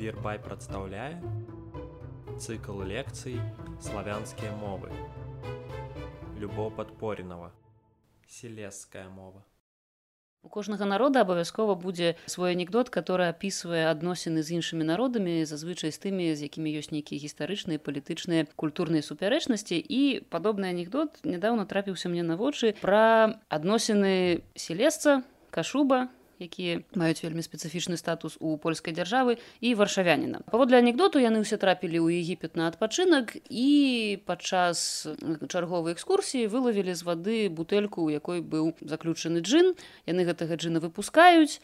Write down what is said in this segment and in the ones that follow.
Вербай прадстаўляе цыкл лекцый славянскія мовы. Любо падпоренава. Селеская мова. У кожнага народа абавязкова будзе свой анекдот, который апісвае адносіны з іншымі народамі, зазвычай з тымі, з якімі ёсць нейкія гістарычныя, палітычныя, культурныя супярэчнасці. І падобны анекдот нядаўна трапіўся мне на вочы пра адносіны селесца, кашуба, якія маюць вельмі спецыфічны статус у польскай дзяржавы і варшавяніна. Паводле анекдоту яны ўсе трапілі ў егіпет на адпачынак і падчас чарговай экскурсіі вылавілі з вады бутэльку у якой быў заключаны джин яны гэтага джина выпускаюць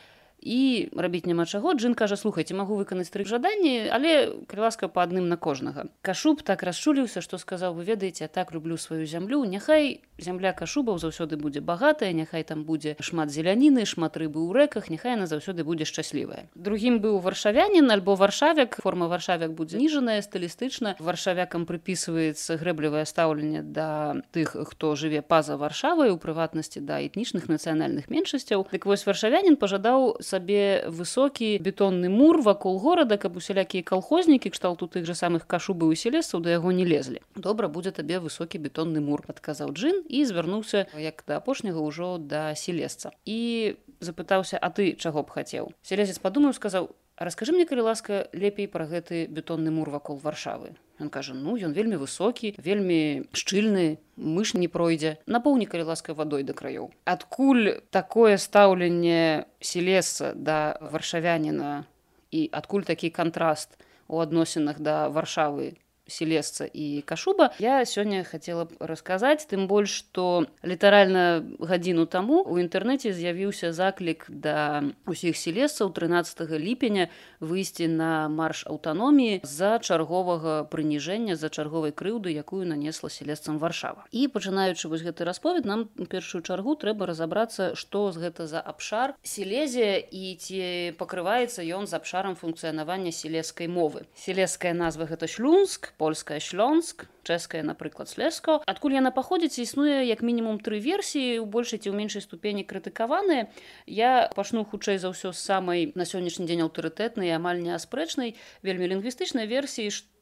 і рабіць няма чаго. Джин кажа слухайце магу выканаць тры жаданні але крыласка па адным на кожнага кашуб так расчуліўся што сказаў вы ведаеце так люблю сваю зямлю няхай зямля кашубаў заўсёды будзе багатая няхай там будзе шмат зеляніны шмат рыбы ў рэках няхай она заўсёды будзе шчаслівая другім быў варшавянин альбо варшавяк. Форма варшавяк будзе ніжаная стылістычна. Варшавякам прыпісваецца грэблівае стаўленне да тых хто жыве па-за варшавай у прыватнасці да этнічных нацыянальных меншасцяў. Дык вось варшавянин пажадаў сабе высокі бетонны мур вакол горада каб усялякія калхознікі кшталту тых же самых кашубы уселесцаў да яго не лезлі. Добра будзе табе высокі бетонны мур адказаў джин і звярнуўся як да апошняга ўжо да селесца. І запытаўся а ты чаго б хацеў? Селезец падумаў сказаў расскажы мне калі ласка лепей пра гэты бетонны мур вакол варшавы Ён кажа ну ён вельмі высокі вельмі шчыльны мыш не пройдзе. Напоўні калі ласка вадой да краёў адкуль такое стаўленне селеса да варшавяніна і адкуль такі кантраст у адносінах да варшавы селесца і кашуба я сёння хацела б расказаць тым больш што літаральна гадзіну таму у інтэрнэце з'явіўся заклік да усіх селесцаў 13 ліпеня выйсці на марш аўтаноміі з-за чарговага прыніжэння за чарговай крыўды якую нанесла селесцам варшава. І пачынаючы вось гэты расповед нам першую чаргу трэба разабрацца што з гэта за абшар селезія і ці пакрываецца ён з абшарам функцыянавання селескай мовы. Селеская назва гэта шлюнск польская шлёнск чэшская напрыклад слеско. Адкуль яна паходзіць існуе як мінімум тры версіі у большай ці ў меншай ступені крытыкаваныя я пачну хутчэй за ўсё з самай на сённяшні дзень аўтарытэтнай амаль неаспрэчнай вельмі лінгвістычнай версіі што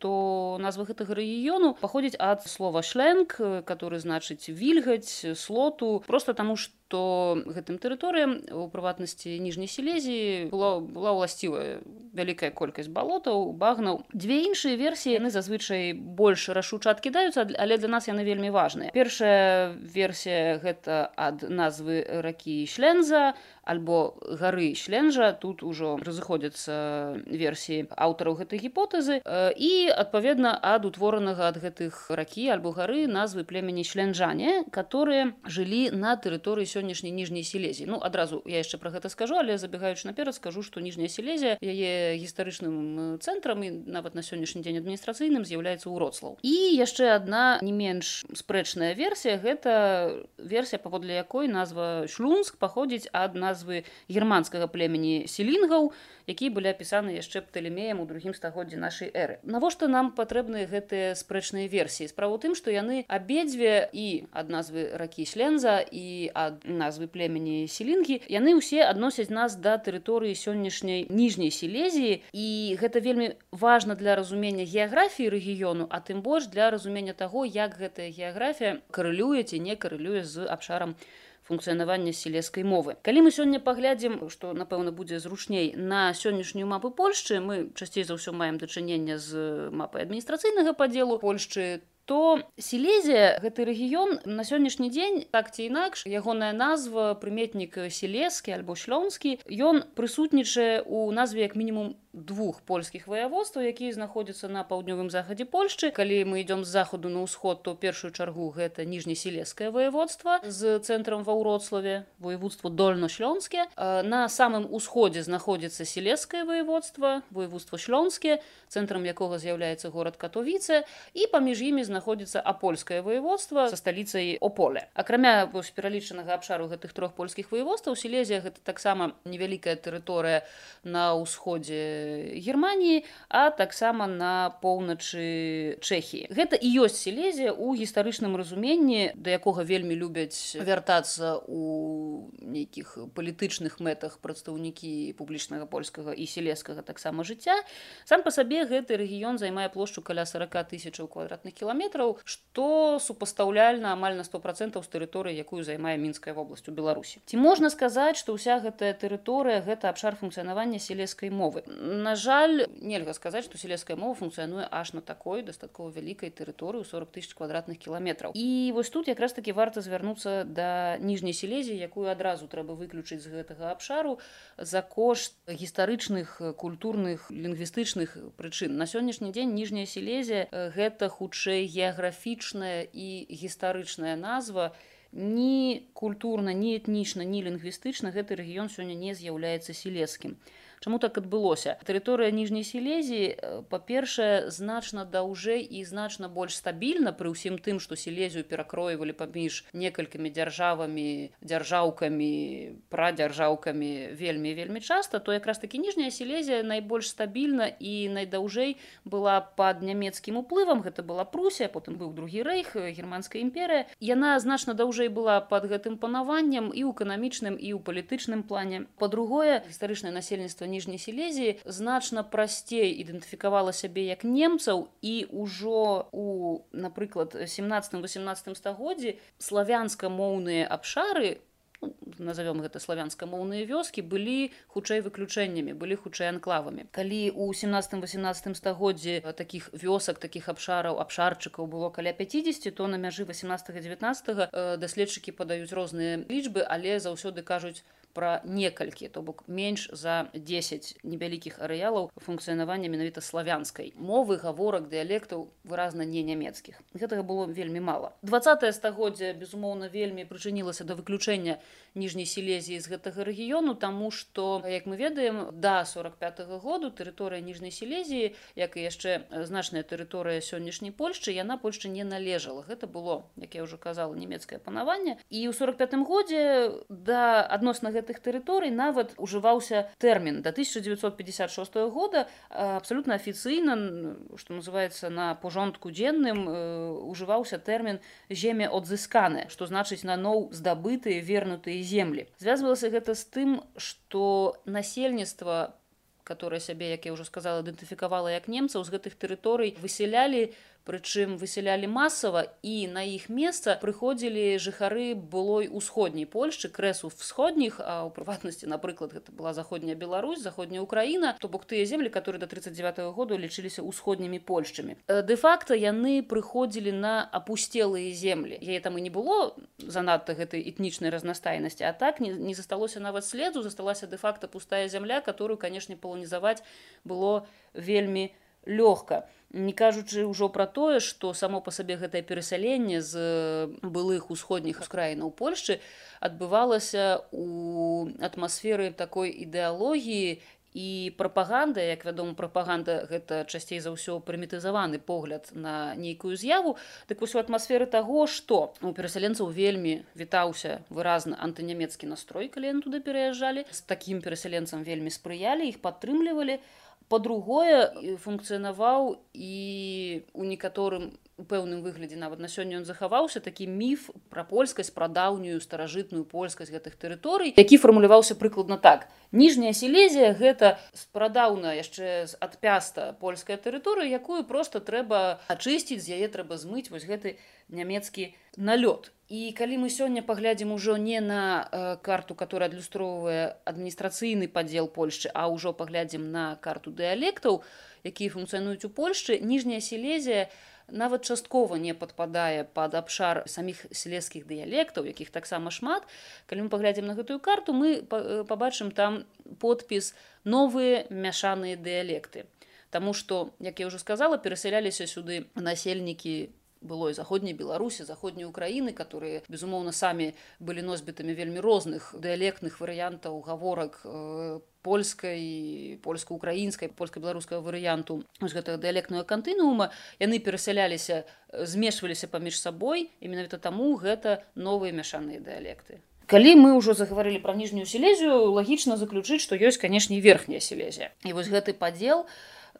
назва гэтага рэгіёну паходзіць ад слова шленг который значыць вільгаць слоту просто таму што то гэтым тэрыторыям у прыватнасці ніжняй селезіі была была ўласцівая вялікая колькасць балотаў багнаў. Дзве іншыя версіі яны зазвычай больш рашуча адкідаюцца але для нас яны вельмі важныя. Першая версія гэта ад назвы ракі шленза альбо гары шленжа тут ужо разыходзяцца версіі аўтараў гэтай гіпотэзы і адпаведна ад утворанага ад гэтых ракі альбо гары назвы племені шленджане которые жылі на тэрыторыі сённяшняй ніжняй селезі ну адразу я яшчэ про гэта скажу але забегаючы наперад скажу што ніжняя селезія яе гістарычным цэнтрам і нават на сённяшні дзень адміністрацыйным з'яўляецца ўроцлаў і яшчэ адна не менш спрэчная версія гэта версія паводле якой назва шлюнск паходзіць ад назвы германскага племені селінгаў якія былі апісаны яшчэ пталемеем у другім стагоддзі нашай эры. Навошта нам патрэбныя гэтыя спрэчныя версіі? Справа тым што яны абедзве і ад назвы ракі шленза і ад назвы племені селінгі яны ўсе адносяць нас да тэрыторыі сённяшняй ніжняй селезіі і гэта вельмі важна для разумення геаграфіі рэгіёну а тым больш для разумення таго як гэтая геаграфія карэлюе ці не карэлюе з абшарам функцыянавання селескай мовы. Калі мы сёння паглядзім што напэўна будзе зручней на сённяшнюю мапу польшчы мы часцей за ўсё маем дачынення з мапай адміністрацыйнага падзелу польшчы то селезія гэты рэгіён на сённяшні дзень так ці інакш ягоная назва прыметнік селескі альбо шлёнскі ён прысутнічае у назве як мінімум двух польскіх ваяводстваў якія знаходзяцца на паўднёвым захадзе польшчы. Калі мы идём з захаду на ўсход то першую чаргу гэта ніжнеселескае ваяводства з цэнтрам ва ўроцлаве воеводство дольно-шлёнске. На самым усходзе знаходзіцца селескае ваяводства воеводство шлёнске цэнтрам якога з'яўляецца горад катовіце. І паміж імі знаходзіцца апольскае воеводство со сталіцай ополе. Акрамя пералічанага абшару гэтых трох польскіх воеводстваў селезія гэта таксама невялікая тэрыторыя на ўсходзе германії а таксама на поўначы чэхі гэта і ёсць сілезія у гістарычным разуменні да якога вельмі любяць вяртацца у нейкіх палітычных мэтах прадстаўнікі публічнага польскага і селескага таксама жыцця. Сам па сабе гэты рэгіён займае плошчу каля 40 тысячаў квадратных кіламетраў што супастаўляльна амаль на сто процентаў з тэрыторыі якую займае мінская вобласць у беларусі. Ці можна сказаць што ўся гэтая тэрыторыя гэта абшар функцыянавання селескай мовы? На жаль нельга сказаць што селеская мова функцыянуе аж на такой дастаткова вялікай тэрыторыю 40 тысяч квадратных кіламетраў і вось тут якраз таки варта звярнуцца да ніжняй селезі якую адразу трэба выключыць з гэтага абшару за кошт гістарычных культурных лінгвістычных прычын. На сённяшні дзень ніжняя селезія гэта хутчэй геаграфічная і гістарычная назва ні культурна ні этнічна ні лінгвістычна гэты рэгіён сёння не з'яўляецца селескім Чаму так адбылося? Тэрыторыя ніжняй селезіі, э, па-першае, значна даўжэй і значна больш стабільна пры ўсім тым, што селезію перакроівалі паміж некалькімі дзяржавамі, дзяржаўкамі, прадзяржаўкамі вельмі вельмі часта, то якраз такі ніжняя селезія найбольш стабільна і найдаўжэй была пад нямецкім уплывам. Гэта была Прусія, потым быў другі рэйх, германская імперыя. Яна значна даўжэй была пад гэтым панаваннем і ў эканамічным і ў палітычным плане. Па-другое, гістарычнае насельніцтва ніжняй сілезіі значна прасцей ідэнтыфікавала сябе як немцаў і ўжо у напрыклад 17-18 стагоддзі славянска-моўныя абшары ну, назовём гэта славянска-моўныя вёскі былі хутчэй выключэннямі былі хутчэй анклавамі. Калі у 17-18 стагоддзі таких вёсак таких абшараў абшарчыкаў было каля 50 то на мяжы 18 19 даследчыкі падаюць розныя лічбы але заўсёды кажуць пра некалькі то бок менш за 10 невялікіх арэалаў функцыянавання менавіта славянскай мовы гаворак дыялектаў выразна не нямецкіх. Гэтага было вельмі мала. 20 стагоддзя безумоўна вельмі прычынілася да выключэння ніжняй сілезіі з гэтага рэгіёну таму што як мы ведаем да 45 -го году тэрыторыя ніжняй сілезіі як і яшчэ значная тэрыторыя сённяшняй польшчы яна польшчы не належала. Гэта было як я ўжо казала нямецкае панаванне. І ў 45 годзе да адносна гэта гэтых тэрыторый нават ужываўся тэрмін. До 1956 года абсолютно афіцыйна что называется на пожонтку дзенным ужываўся тэрмін земе адзысканы что значыць на ноў здабытыя вернутыя землі звязвалася гэта з тым что насельніцтва которое сябе як я уже сказала ідэнтыфікавала як немцаў з гэтых тэрыторый высялялі на прычым высялялі масава і на іх месца прыходзілі жыхары былой усходняй польшчы крэсу всходніх а ў прыватнасці напрыклад гэта была заходняя Беларусь заходняя Украіна то бок тыя землі которые до 39 -го году лічыліся ўсходнімі польшчамі. Де-факто яны прыходзілі на апусцелыя землі. Яе там і не было занадта гэтай этнічнай разнастайнасці а так не, не засталося нават следу засталася де-факто пустая зямля которую канешне паланізаваць было вельмі лёгка. Не кажучы ўжо пра тое што само па сабе гэтае перасяленне з былых усходніх ускраінаў польшчы адбывалася у атмасферы такой ідэалогіі і прапаганда як вядома прапаганда гэта часцей за ўсё прымітызаваны погляд на нейкую з'яву. Так вось у атмасферы таго што у перасяленцаў вельмі вітаўся выразна антынямецкі настрой калі яны туды пераязджалі. З такім перасяленцам вельмі спрыялі іх падтрымлівалі. а по-другое функцыянаваў і у некаторым у пэўным выглядзе нават на сёння ён захаваўся такі міф пра польскасць пра даўнюю старажытную польскасць гэтых тэрыторый які фармуляваўся прыкладна так. Ніжняя сілезія гэта спрадаўна яшчэ з адпяста польская тэрыторыя якую просто трэба ачысціць з яе трэба змыць вось гэты нямецкі налёт. І калі мы сёння паглядзім ужо не на э, карту, которая адлюстроўвае адміністрацыйны падзел Польшчы, а ўжо паглядзім на карту дыялектаў, якія функцыянуюць у Польшчы, ніжняя сілезія нават часткова не падпадае пад абшар саміх сілескіх дыялектаў, якіх таксама шмат. Калі мы паглядзім на гэтую карту, мы пабачым там подпіс новыя мяшаныя дыялекты. Таму што, як я ўжо сказала, перасяляліся сюды насельнікі былой заходняй беларусі заходняй украіны которые безумоўна самі былі носьбітамі вельмі розных дыялектных варыянтаў гаворак по э, польскай польска-украінскай польска-беларускага варыянту гэтага дыялектнага кантынуума яны перасяляліся змешваліся паміж сабой і менавіта таму гэта новыя мяшаныя дыялекты калі мы ўжо загаварылі пра ніжнюю сілезію лагічна заключыць што ёсць канешне верхняя сілезія. І вось гэты падзел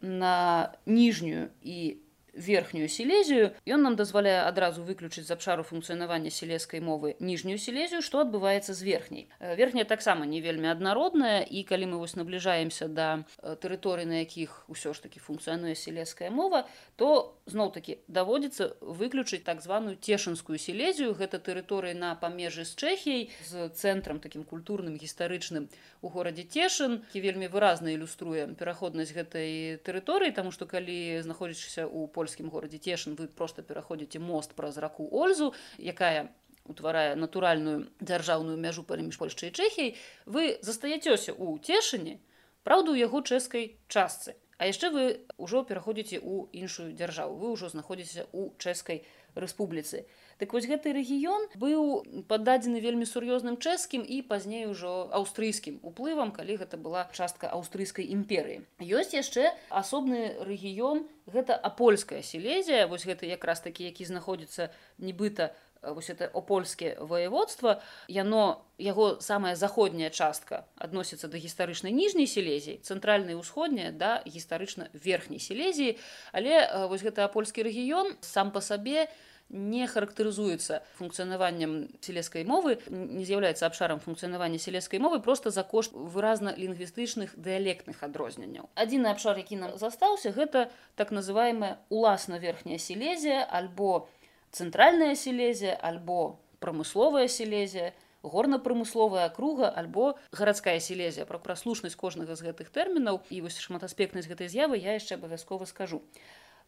на ніжнюю і верхнюю сілезію ён нам дазваляе адразу выключыць з абшару функцыянавання сілескай мовы ніжнюю сілезію што адбываецца з верхняй верхняя таксама не вельмі аднародная і калі мы вось набліжаемся да тэрыторый на якіх усё ж таки функцыянуе сілеская мова то зноў таки даводзіцца выключыць так званую цешынскую сілезію гэта тэрыторыі на памежы з чэхіяй з цэнтрам таким культурным гістарычным у горадзе цешын і вельмі выразна ілюструе пераходнасць гэтай тэрыторыі тому что калі знаходзішся у поле польскім горадзе цешын вы просто пераходзіце мост праз раку ользу якая утварае натуральную дзяржаўную мяжу паміж польшчай чэхіяй вы застаяцёся ў цешыне праўду ў яго чэшскай частцы. А яшчэ вы ўжо пераходзіце ў іншую дзяржаву вы ўжо знаходзіцеся ў чэшскай рэспубліцы Так вось гэты рэгіён быў пададзены вельмі сур'ёзным чэшскім і пазней ужо аўстрыйскім уплывам, калі гэта была частка аўстрыйскай імперыі. Ёсць яшчэ асобны рэгіён, гэта апольская сілезія, вось гэта якраз такі, які знаходзіцца нібыта вось это опольскае воеводство яно яго самая заходняя частка адносіцца да гістарычнай ніжняй сілезіі цэнтральнай усходняя да гістарычна верхняй сілезіі але вось гэты апольскі рэгіён сам па сабе не характарызуецца функцыянаваннем сілескай мовы не з'яўляецца абшарам функцыянавання сілескай мовы просто за кошт выразна лінгвістычных дыялектных адрозненняў. Адзіны абшар які нам застаўся гэта так называемая уласна верхняя сілезія альбо цэнтральная сілезія альбо прамысловая сілезія горна-прамысловая круга альбо гарадская сілезія пра праслушнасць кожнага з гэтых тэрмінаў і вось шматаспектнасць гэтай з'явы я яшчэ абавязкова скажу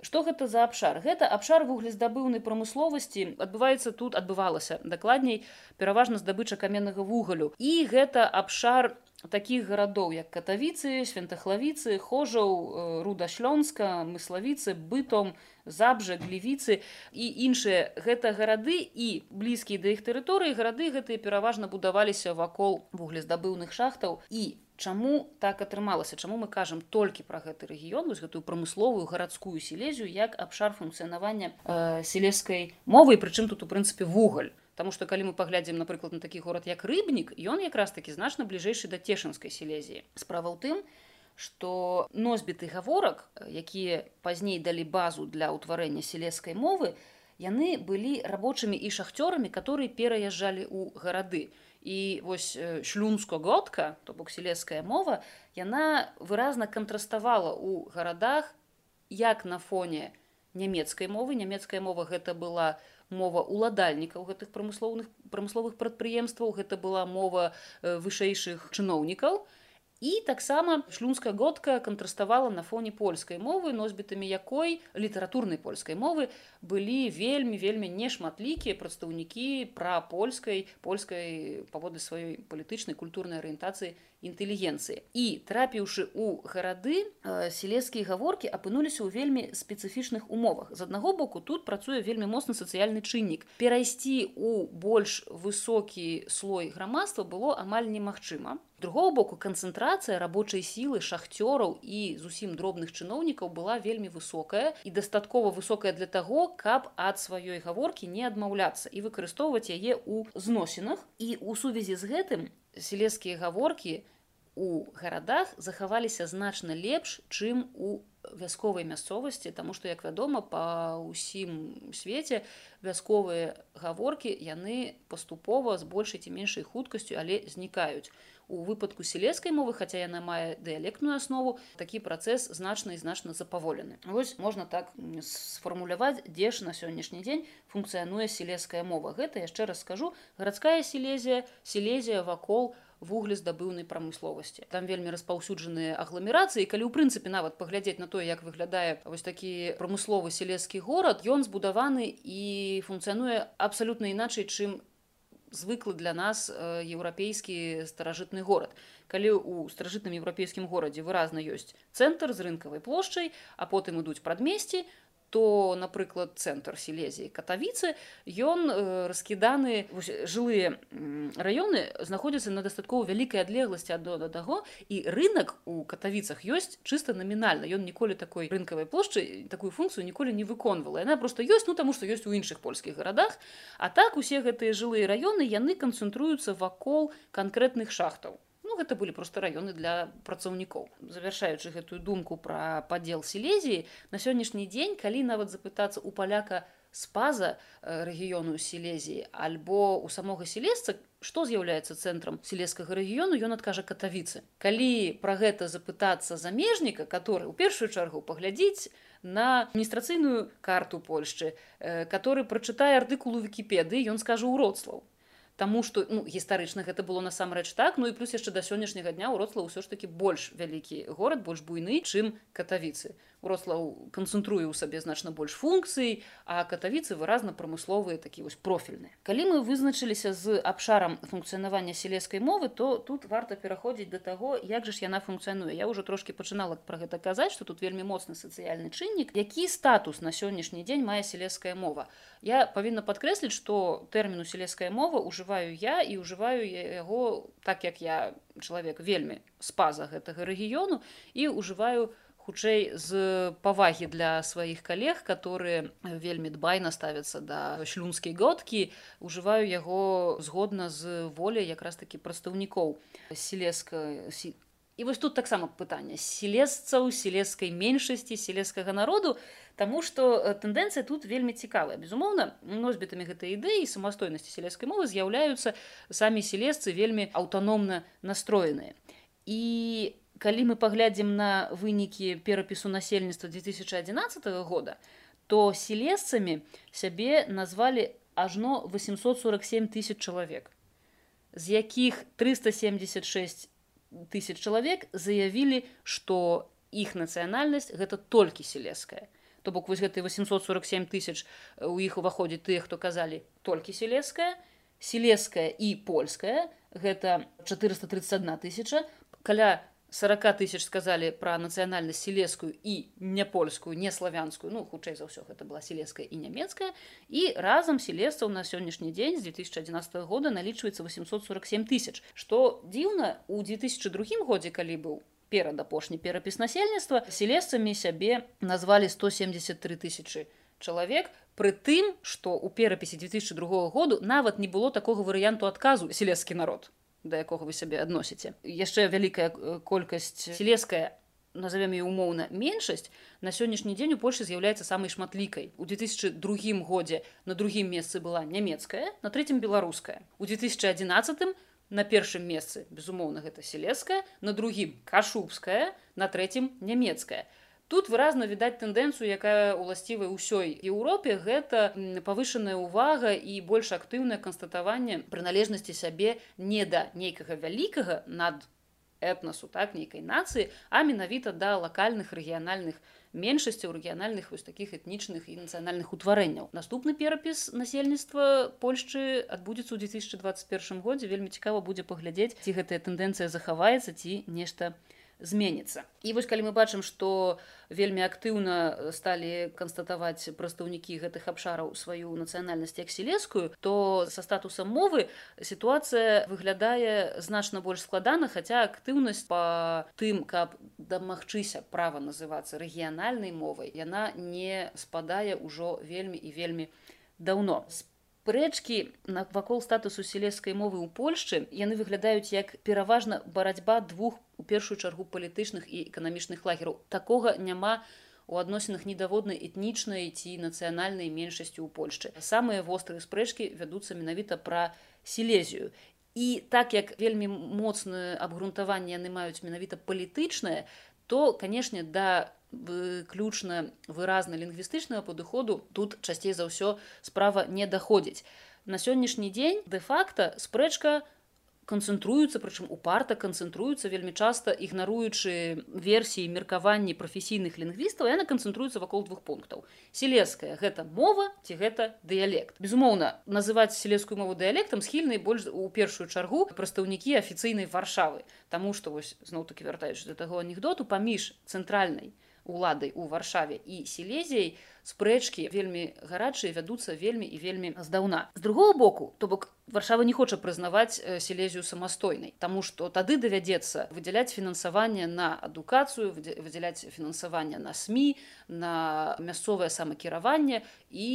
Што гэта за абшар? Гэта абшар вуглездабыўнай прамысловасці адбываецца тут адбывалася дакладней пераважна здабыча каменнага вугалю. І гэта абшар такіх гарадоў як катавіцы, святахлавіцы, хожаў, э, рудашлёнска, мыславіцы, бытом, забжа, глівіцы і іншыя гэта гарады і блізкія да іх тэрыторыі гарады гэтыя пераважна будаваліся вакол вуглездабыўных шахтаў і Чаму так атрымалася? Чаму мы кажам толькі пра гэты рэгіён вось гэтую прамысловую гарадскую сілезію як абшар функцыянавання э, сілескай мовы прычым тут у прынцыпе вугаль? Таму што калі мы паглядзім напрыклад на такі горад як рыбнік ён якраз такі значна бліжэйшы да цешынскай сілезіі справа ў тым што носьбіты гаворак якія пазней далі базу для ўтварэння сілескай мовы яны былі рабочымі і шахцёрамі которые пераязджалі ў гарады. і і вось шлюнскогодка то бок сілеская мова яна выразна кантраставала ў гарадах як на фоне нямецкай мовы. Нямецкая мова гэта была мова уладальнікаў гэтых прамысловных прамысловых прадпрыемстваў гэта была мова вышэйшых чыноўнікаў І таксама шлюнская годка кантраставала на фоне польскай мовы, носьбітамі якой літаратурнай польскай мовы былі вельмі вельмі нешматлікія прадстаўнікі пра польскай польскай паводы сваёй палітычнай культурнай арыентацыі інтэлігенцыі. І трапіўшы ў гарады сілескія гаворкі апынуліся ў вельмі спецыфічных умовах. З аднаго боку тут працуе вельмі моцны сацыяльны чыннік. Перайсці ў больш высокі слой грамадства было амаль немагчыма другого боку канцэнтрацыя рабочай сілы шахцёраў і зусім дробных чыноўнікаў была вельмі высокая і дастаткова высокая для таго каб ад сваёй гаворкі не адмаўляцца і выкарыстоўваць яе ў зносінах і у сувязі з гэтым сілескія гаворкі у гарадах захаваліся значна лепш чым у вясковай мясцовасці тому что як вядома па ўсім свеце вясковыя гаворкі яны паступова з большай ці меншай хуткасцю але знікаюць у выпадку сілескай мовы хаця яна мае дыялектную аснову такі працэс значна і значна запаволены вось можна так сфармуляваць дзе ж на сённяшні дзень функцыянуе сілеская мова. Гэта яшчэ раз скажу гарадская сілезія сілезія вакол вуглездабыўнай прамысловасці. Там вельмі распаўсюджаныя агламерацыі калі ў прынцыпе нават паглядзець на тое як выглядае вось такі прамысловы сілескі горад ён збудаваны і функцыянуе абсалютна іначай чым звыклы для нас э, еўрапейскі старажытны горад. Калі ў старажытным еўрапейскім горадзе выразна ёсць цэнтр з рынкавай плошчай, а потым ідуць прадмесці, то напрыклад цэнтр сілезіі катавіцы ён э, раскіданы жылыя раёны знаходзяцца на дастаткова вялікай адлегласці ад да таго і рынок у катавіцах ёсць чыста намінальна ён ніколі такой рынкавай плошчы такую функцыю ніколі не выконвала яна просто ёсць ну таму што ёсць у іншых польскіх гарадах а так усе гэтыя жылыя раёны яны канцэнтруюцца вакол канкрэтных шахтаў гэта былі просто раёны для працаўнікоў завяршаючы гэтую думку пра падзел сілезіі на сённяшні дзень калі нават запытацца у паляка спаза э, рэгіёну сілезіі альбо у самога сілесца што з'яўляецца цэнтрам сілескага рэгіёну ён адкажа катавіцы. Калі пра гэта запытацца замежніка который у першую чаргу паглядзіць на адміністрацыйную карту польшчы э, который прачытае артыкулу вкіпедыі ён скажа ўроцлаў Таму што ну, гістарычна гэта было насамрэч так ну і плюс яшчэ да сённяшняга дня ўроцла ўсё ж таки больш вялікі горад больш буйны чым катавіцы Рослаў канцэнтруе ў сабе значна больш функцый, а катавіцы выразна прамысловыя такі вось профільныя. Калі мы вызначыліся з абшарам функцыянавання сілескай мовы, то тут варта пераходзіць да таго, як жа ж яна функцыянуе. Я ўжо трошкі пачынала пра гэта казаць, што тут вельмі моцны сацыяльны чыннік, які статус на сённяшні дзень мае сілеская мова. Я павінна падкрэсліць, што тэрміну сілеская мова ўжываю я і ўжываю яго так як я чалавек вельмі спаза гэтага рэгіёну і ўжываю, хутчэй з павагі для сваіх калег которые вельмі дбайна ставяцца да шлюнскай годкі ужываю яго згодна з воляй якраз такі прадстаўнікоў селеска і вось тут таксама пытанне селесцаў селескай меншасці селескага народу Таму што тэндэнцыя тут вельмі цікавая. Безумоўна носьбітамі гэтай ідэі самастойнасці сялескай мовы з'яўляюцца самі селесцы вельмі аўтаномна настроеныя. І калі мы паглядзім на вынікі перапісу насельніцтва 2011 года то селесцамі сябе назвалі ажно 847 тысяч чалавек з якіх 376 тысяч чалавек заявілі што іх нацыянальнасць гэта толькі селеская. То бок вось гэты 847 тысяч у іх уваходзіць тыя хто казалі толькі селеская. Селеская і польская гэта 431 тысяча. Каля 40 тысяч сказалі пра нацыянальнасць селескую і не польскую не славянскую. Ну хутчэй за ўсё гэта была селеская і нямецкая і разам селесцаў на сённяшні дзень з 2011 года налічваецца 847 тысяч што дзіўна у 2002 годзе калі быў перад апошні перапіс насельніцтва селесцамі сябе назвалі 173 тысячи чалавек пры тым што у перапісе 2002 году нават не было такога варыянту адказу селескі народ да якога вы сябе адносіце. Яшчэ вялікая э, колькасць селеская назовем ее умоўна меншасць на сённяшні дзень у польше з'яўляецца самай шматлікай. У 2002 годзе на другім месцы была нямецкая на третьем беларуская. У 2011 на першым месцы безумоўна гэта селеская на другім кашубская на третьем нямецкая Тут выразна відаць тэндэнцыю, якая ўласцівая ўсёй Еўропе гэта павышаная ўвага і больш актыўнае канстатаванне прыналежнасці сябе не да нейкага вялікага над этнасу так нейкай нацыі, а менавіта да лакальных рэгіянальных меншасцяў рэгіянальных вось такіх этнічных і нацыянальных утварэнняў. Наступны перапіс насельніцтва Польшчы адбудзецца ў 2021 годзе вельмі цікава будзе паглядзець, ці гэтая тэндэнцыя захаваецца ці нешта, зменіцца і вось калі мы бачым што вельмі актыўна сталі канстатаваць прадстаўнікі гэтых абшараў сваю нацыянальнасць як селескую то са статусам мовы сітуацыя выглядае значна больш складана хаця актыўнасць па тым каб дамагчыся права называцца рэгіянальнай мовай яна не спадае ўжо вельмі і вельмі даўно. З спрэчкі вакол статусу сялескай мовы ў Польшчы яны выглядаюць як пераважна барацьба двух у першую чаргу палітычных і эканамічных лагераў. Такога няма у адносінах недаводнай этнічнай ці нацыянальнай меншасці ў Польшчы. Самыя вострыя спрэчкі вядуцца менавіта пра сілезію. І так як вельмі моцнае абгрунтаванне яны маюць менавіта палітычнае то канешне да выключна выразна лінгвістычнага падыходу тут часцей за ўсё справа не даходзіць. На сённяшні дзень дэ-факта спрэчка канцэнтруюцца прычым упарта канцэнтруюцца вельмі часта ігнаруючы версіі меркаванні прафесійных лінгвістаў яна канцэнтруецца вакол двух пунктаў. Селеская гэта мова ці гэта дыялект. Безумоўна называць селескую мову дыялектам схільнай больш у першую чаргу прадстаўнікі афіцыйнай варшавы. Таму што вось зноў такі вяртаючы да таго анекдоту паміж цэнтральнай уладай у варшаве і сілезіяй спрэчкі вельмі гарачыя вядуцца вельмі і вельмі здаўна. З другого боку то бок варшава не хоча прызнаваць сілезію самастойнай Таму што тады давядзецца выдзяляць фінансаванне на адукацыю выдзяляць фінансаванне на сМ на мясцовае самакіраванне і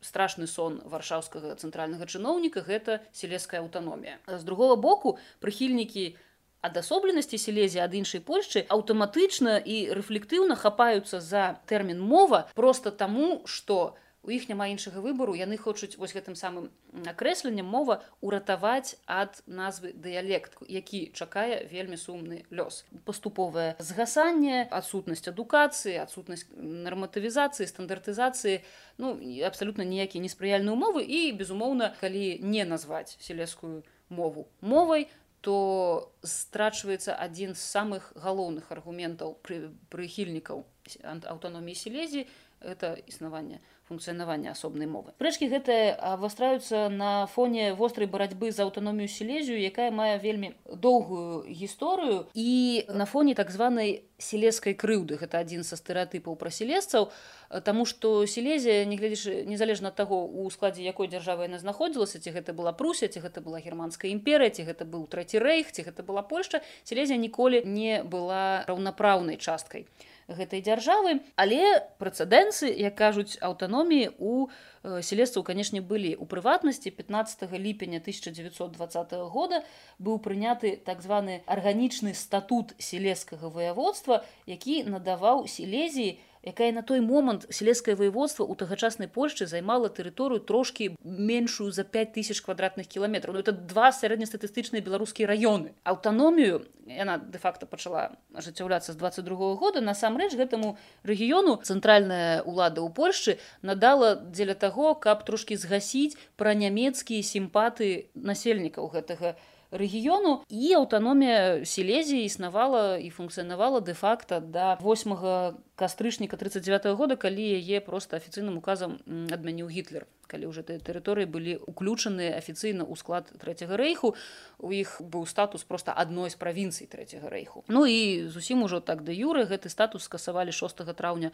страшны сон варшаўскага цэнтральнага чыноўніка гэта сілеская аўтаномія з другого боку прыхільнікі на адасобленасці сілезі ад іншай польшчы аўтаматычна і рэфлектыўна хапаюцца за тэрмін мова просто таму што у іх няма іншага выбару. Яны хочуць вось гэтым самым акрэсленнем мова уратаваць ад назвы дыялект які чакае вельмі сумны лёс. Паступовае згасанне адсутнасць адукацыі адсутнасць нарматывізацыі стандартызацыі ну абсалютна ніякія неспрыяльныя умовы і безумоўна калі не назваць сілескую мову мовай то страчваецца адзін з самых галоўных аргументаў пры прыхільнікаў аўтаноміі сілезі это існаванне функцыянавання асобнай мовы. Прэчкі гэтыя абвастраюцца на фоне вострай барацьбы за аўтаномію сілезію, якая мае вельмі доўгую гісторыю і на фоне так званай сілескай крыўды гэта адзін са стэеатыпаў пра сілесцаў, Таму што сілезія нягледзячы незалежна ад таго у складзе якой дзяржавы яна знаходзілася ці гэта была пруся ці гэта была германская імперыя ці гэта быў трэці рэйх ці гэта была польшча сілезія ніколі не была раўнапраўнай часткай гэтай дзяржавы. Але прэцэдэнсы як кажуць аўтаноміі у э, селесцаў канешне былі. У прыватнасці 15 ліпеня 1920 года быў прыняты так званы арганічны статут селескага ваяводства які надаваў сілезіі якая на той момант сельскае воеводство у тагачаснай польшчы займала тэрыторыю трошки меншую за 5000 квадратных кіламетраў. Ну, это два сярэднестатыстычныя беларускія раёны. Аўтаномію яна де-факто пачала ажыццяўляцца з 22 года насамрэч гэтаму рэгіёну цэнтральная ўлада ў польшчы надала дзеля таго каб трошки згасіць пра нямецкія сімпаты насельнікаў гэтага рэгіёну і аўтаномія сілезіі існавала і функцыянавала де-факта да 8 кастрычніка 39 -го года калі яе просто афіцыйным указам адмяніў гітлер калі ўжо тыя тэрыторыі былі уключаны афіцыйна ў склад трэцяга рэйху у іх быў статус просто адной з правінцый трэцяга рэйху. Ну і зусім ужо так да юры гэты статус скасавалі 6 траўня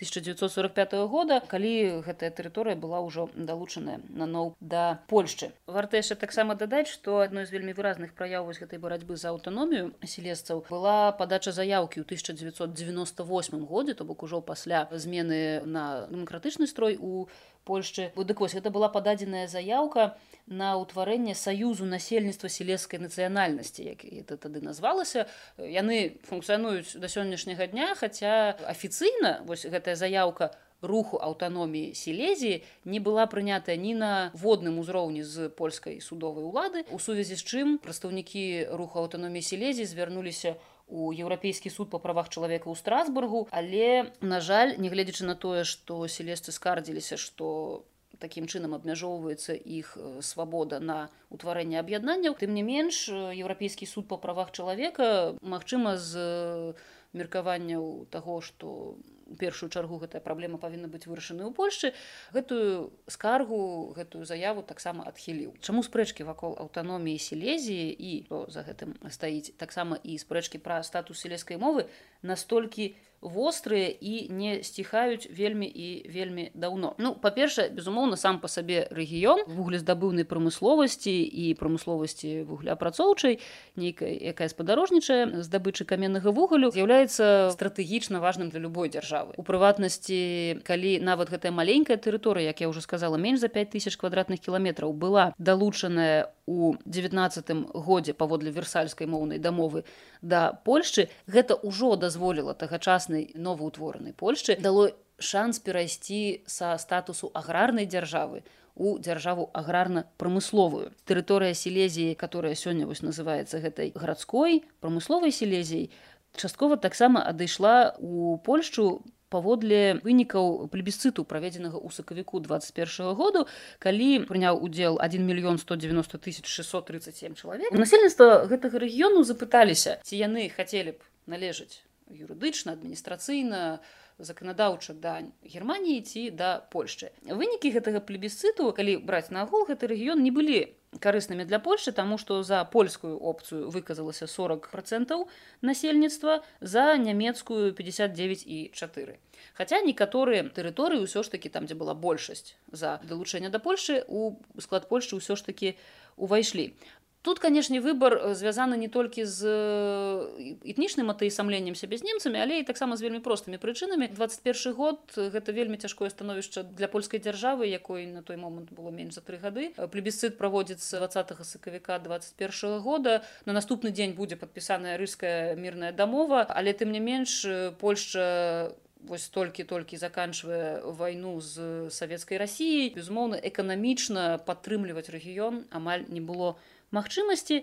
1945 года калі гэтая тэрыторыя была ўжо далучаная на ноў да Польшчы. Варта яшчэ таксама дадаць што адной з вельмі выразных праяў вось гэтай барацьбы за аўтаномію селесцаў была падача заявкі ў 1998 годзе то бок ужо пасля змены на дэмакратычны строй у Польшчы дык вось гэта была пададзеная заяўка на ўтварэнне саюзу насельніцтва селескай нацыянальнасці як это тады назвалася. Яны функцыянуюць да сённяшняга дня хаця афіцыйна вось гэтая заяўка руху аўтаноміі сілезіі не была прынятая ні на водным узроўні з польскай судовай улады у сувязі з чым прадстаўнікі руху аўтаноміі сілезіі звярнуліся у у еўрапейскі суд па правах чалавека ў страсбургу але на жаль нягледзячы на тое што селесцы скардзіліся што такім чынам абмяжоўваецца іх свабода на утварэнне аб'яднанняў тым не менш еўрапейскі суд па правах чалавека магчыма з меркаванняў таго што першую чаргу гэтая праблема павінна быць вырашаны ў польшчы гэтую скаргу гэтую заяву таксама адхіліў чаму спрэчкі вакол аўтаноміі сілезіі і за гэтым стаіць таксама і спрэчкі пра статус сельскай мовы настолькі вострыя і не сціхаюць вельмі і вельмі даўно. Ну па-першае, безумоўна, сам па сабе рэгіён вуглездабыўнай прамысловасці і прамысловасці вугляапрацоўчай, нейкая якая спадарожнічае здабычы каменнага вугалю з'яўляецца стратэгічна важным для любой дзяржавы. У прыватнасці, калі нават гэтая маленькая тэрыторыя, як я ўжо сказала, менш за 5000 квадратных кіламетраў была далучаная у 19 годзе паводле версальскай моўнай дамовы да Польшчы, гэта ўжо дазволіла тагачасна сучаснай новаўтворанай Польшчы дало шанс перайсці са статусу аграрнай дзяржавы у дзяржаву аграрна-прамысловую. Тэрыторыя сілезіі, которая сёння вось называецца гэтай гарадской прамысловай сілезіяй, часткова таксама адышла у Польшчу паводле вынікаў плебісцыту праведзенага ў сакавіку 21 году калі прыняў удзел 1 мільён 190 тысяч 637 чалавек. Насельніцтва гэтага рэгіёну запыталіся ці яны хацелі б належаць юрыдычна адміністрацыйна заканадаўча да германії ці да польшчы. Вынікі гэтага плебісцыту калі браць на агул гэты рэгіён не былі карыснымі для польшчы таму што за польскую опцыю выказалася 40 процентаў насельніцтва за нямецкую 59 і 4 Хаця некаторыя тэрыторыі ўсё ж такі там дзе была большасць за далучэнне да польшчы у склад польшчы ўсё ж такі увайшлі Тут, канешне, выбар э, звязаны не толькі з э, этнічным атаісамленнем сябе з немцамі, але і таксама з вельмі простымі прычынамі. 21 год гэта вельмі цяжкое становішча для польскай дзяржавы, якой на той момант было менш за тры гады. Плебісцыт праводзіцца 20 сакавіка 21 года. На наступны дзень будзе падпісаная рыская мірная дамова, але тым не менш э, Польшча вось толькі-толькі заканчвае вайну з савецкай рассіяй. Безумоўна, эканамічна падтрымліваць рэгіён амаль не было магчымасці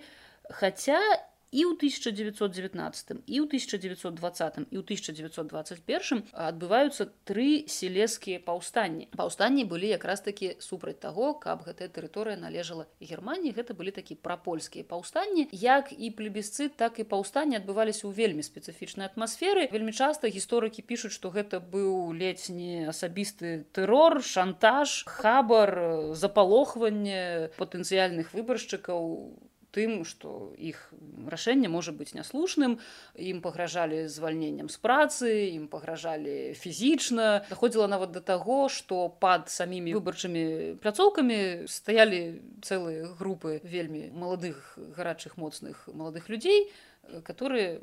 хаця і ў 1919 і ў 1920 і ў 1921 адбываюцца тры селескія паўстанні паўстанні былі якраз такі супраць таго каб гэтая тэрыторыя належала германії гэта былі такі прапольскія паўстанні. Як і плебісцыт так і паўстанні адбываліся ў вельмі спецыфічнай атмасферы. Вельмі часта гісторыкі пішуць што гэта быў не асабісты тэрор шантаж хабар запалохванне патэнцыяльных выбаршчыкаў. у тым што іх рашэнне можа быць няслушным ім пагражалі звальненнем з працы ім пагражалі фізічна. Даходзіла нават да таго што пад самімі выбарчымі пляцоўкамі стаялі цэлыя групы вельмі маладых гарачых моцных маладых людзей которые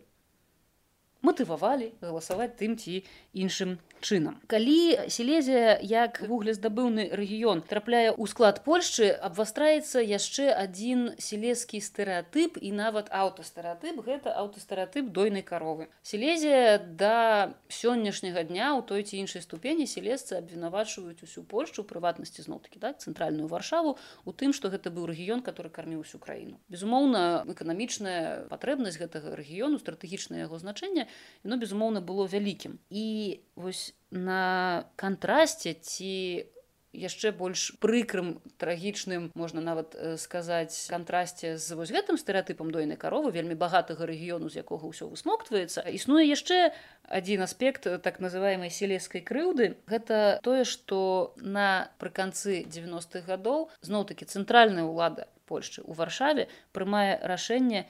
матывавалі галасаваць тым ці іншым чынам. Калі селезія як вуглездабыўны рэгіён трапляе ў склад Польшчы, абвастраецца яшчэ адзін селескі стэеатып і нават аўтастэеатып гэта аўтастэеатып дойнай каровы. Селезія да сённяшняга дня ў той ці іншай ступені селесцы абвінавачваюць усю Польшчу прыватнасці зноў-такі так цэнтральную варшаву у тым, што гэта быў рэгіён, который карміў усю краіну. Безумоўна, эканамічная патрэбнасць гэтага рэгіёну стратэгічнае яго значэнне яно безумоўна было вялікім і вось на кантрасце ці яшчэ больш прыкрым трагічным можна нават сказаць кантрасце з вось гэтым стэеатыпам дойнай каровы вельмі багатага рэгіёну з якога ўсё высмоктваецца існуе яшчэ адзін аспект так называемай селескай крыўды. Гэта тое што напрыканцы 90-х гадоў зноў-такі цэнтральная ўлада Польшчы у варшаве прымае рашэнне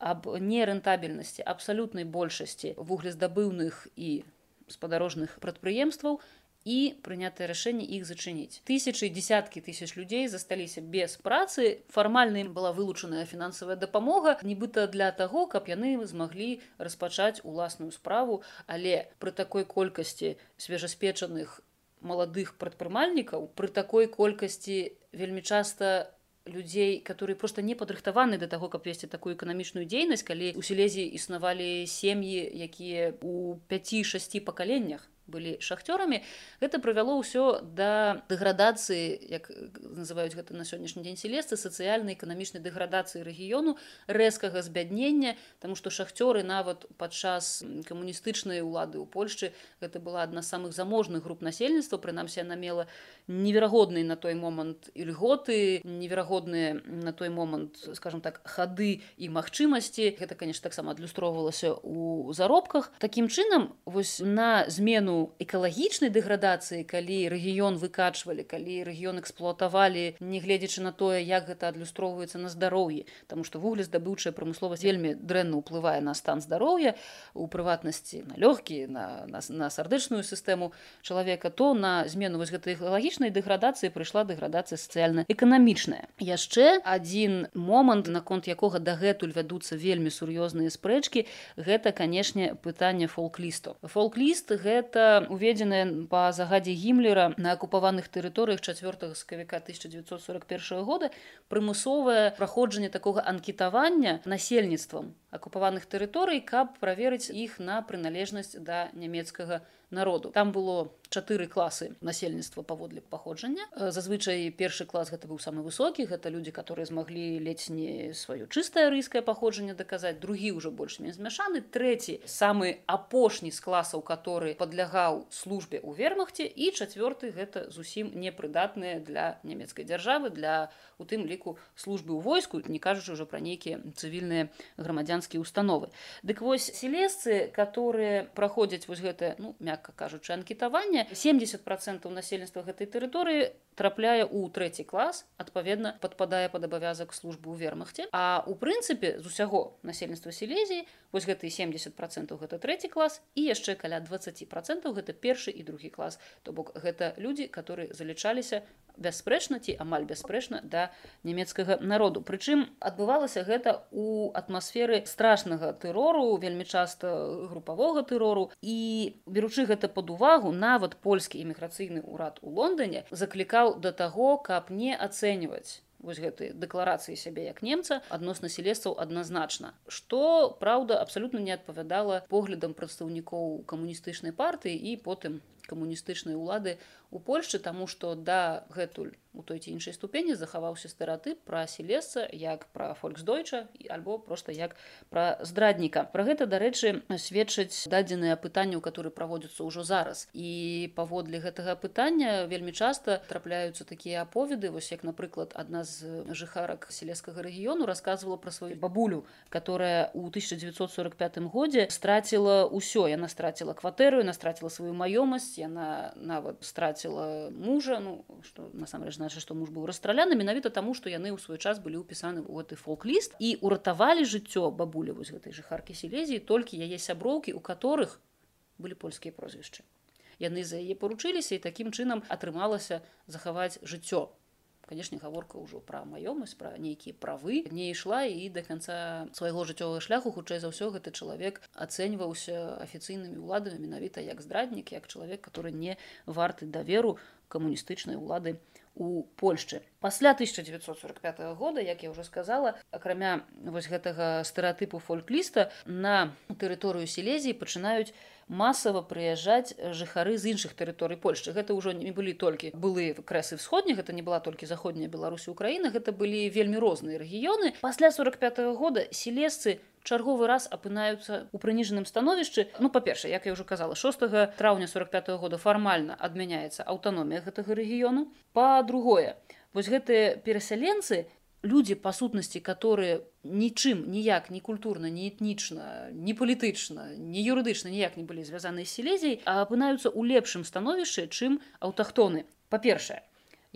аб нерэнтабельнасці абсалютнай большасці вуглездабыўных і спадарожных прадпрыемстваў і прынятае рашэнне іх зачыніць. Тысячы дзясяткі тысяч людзей засталіся без працы. Фармальна ім была вылучаная фінансавая дапамога, нібыта для таго, каб яны змаглі распачаць уласную справу, але пры такой колькасці свежаспечаных маладых прадпрымальнікаў, пры такой колькасці вельмі часта людзей которые просто не падрыхтаваны до таго каб весці такую эканамічную дзейнасць калі у сілезі існавалі сем'і якія у 5-6 пакаленнях былі шахцёрамі гэта прывяло ўсё да дэградацыі як называюць гэта на сённяшні дзень селесцы сацыяльнай эканамічнай дэградацыі рэгіёну рэзкага збяднення тому што шахцёры нават падчас камуністычнай улады ў Польшчы гэта была адна з самых заможных груп насельніцтва прынамсі яна мела неверагодныя на той момант і льготы неверагодныя на той момант скажем так хады і магчымасці гэта конечно таксама адлюстроўвалася у заробках. Таким чынам вось на змену экалагічнай дэградацыі калі рэгіён выкачвалі калі рэгіён эксплуатавалі нягледзячы на тое як гэта адлюстроўваецца на здароўі. Таму што вуглездабыўчая прамысловасць вельмі дрэнна ўплывае на стан здароўя у прыватнасці на лёгкі на, на, на сардэчную сістэму чалавека то на змену вось гэтай экалагічнай дэградацыі прыйшла дэградацыя сацыяльна-эканамічная. Яшчэ адзін момант наконт якога дагэтуль вядуцца вельмі сур'ёзныя спрэчкі гэта канешне пытанне фолк-лісту. Фолк-ліст гэта уведзеная па загадзе гімлера на акупаваных тэрыторыях 4 сакавіка 1941 года прымусовае праходжанне такога анкетавання насельніцтвам акупаваных тэрыторый каб праверыць іх на прыналежнасць да нямецкага народу. Там было чатыры класы насельніцтва паводле паходжання. Зазвычай першы клас гэта быў самы высокі гэта людзі которые змаглі ледзь не сваё чыстае рыйскае паходжанне даказаць другі ўжо больш-менш змяшаны трэці самы апошні з класаў который падлягаў службе ў вермахце і чацвёрты гэта зусім непрыдатныя для нямецкай дзяржавы для у тым ліку службы ў войску не кажучы ўжо пра нейкія цывільныя грамадзянскія установы. Дык вось селесцы которые праходзяць вось гэтае ну мякка кажучы анкетаванне. 70 процентаў насельніцтва гэтай тэрыторыі трапляе ў трэці клас адпаведна падпадае пад абавязак службы ў вермахце. А у прынцыпе з усяго насельніцтва сілезіі вось гэты 70 процентаў гэта трэці клас і яшчэ каля 20 процентаў гэта першы і другі клас. То бок гэта людзі которые залічаліся бясспрэчна ці амаль бясспрэчна да нямецкага народу. Прычым адбывалася гэта у атмасферы страшнага тэрору вельмі часта групавога тэрору. І беручы гэта под увагу нават польскі іміграцыйны ўрад у лондоне заклікаў да таго каб не ацэньваць вось гэтай дэкларацыі сябе як немца адносна селесцаў адназначна. Што праўда абсалютна не адпавядала поглядам прадстаўнікоў камуністычнай партыі і потым камуністычнай улады у Польшчы таму што да гэтуль у той ці іншай ступені захаваўся стэеатып пра селесца як пра фольксдойча альбо просто як пра здрадніка. Пра гэта дарэчы сведчаць дадзеныя пытанні у которые праводзяцца ўжо зараз. І паводле гэтага пытання вельмі часта трапляюцца такія аповеды. Вось як напрыклад адна з жыхарак сялескага рэгіёну рассказывала пра сваю бабулю которая у 1945 годзе страціла ўсё. Яна страціла кватэру яна страціла сваю маёмасць яна нават страціла мужа ну что насамрэч значит што муж быў расстраляны менавіта таму што яны ў свой час былі ўпісаны ў гэты фолк-ліст і уратавалі жыццё бабулі вось гэтай жыхаркі селезіі толькі яе сяброўкі у которых былі польскія прозвішчы яны за яе паручыліся і такім чынам атрымалася захаваць жыццё канешне гаворка ўжо пра маёмасць пра нейкія правы не ішла і да канца свайго жыццёвага шляху хутчэй за ўсё гэты чалавек ацэньваўся афіцыйнымі ўладамі менавіта як здраднік як чалавек который не варты даверу камуністычнай улады у Польшчы. Пасля 1945 года, як я ўжо сказала, акрамя вось гэтага стэеатыпу фолькліста на тэрыторыю селезіі пачынаюць масава прыязджаць жыхары з іншых тэрыторый Польшчы. Гэта ўжо не былі толькі былыя крэсы сходні, гэта не была толькі заходняя Беларусі Украіна, гэта былі вельмі розныя рэгіёны. Пасля 45 -го года селесцы чарговы раз апынаюцца ў прыніжаным становішчы ну па-перша як я ўжо казала 6 траўня 45 -го года фармальна адмяняецца аўтаномія гэтага рэгіёну па-другое вось гэтыя перасяленцы людзі па сутнасці которые нічым ніяк не культурна не этнічна не палітычна не юрыдычна ніяк не былі звязаны з селезій а апынаюцца ў лепшым становішчы чым аўтахтоны па-першае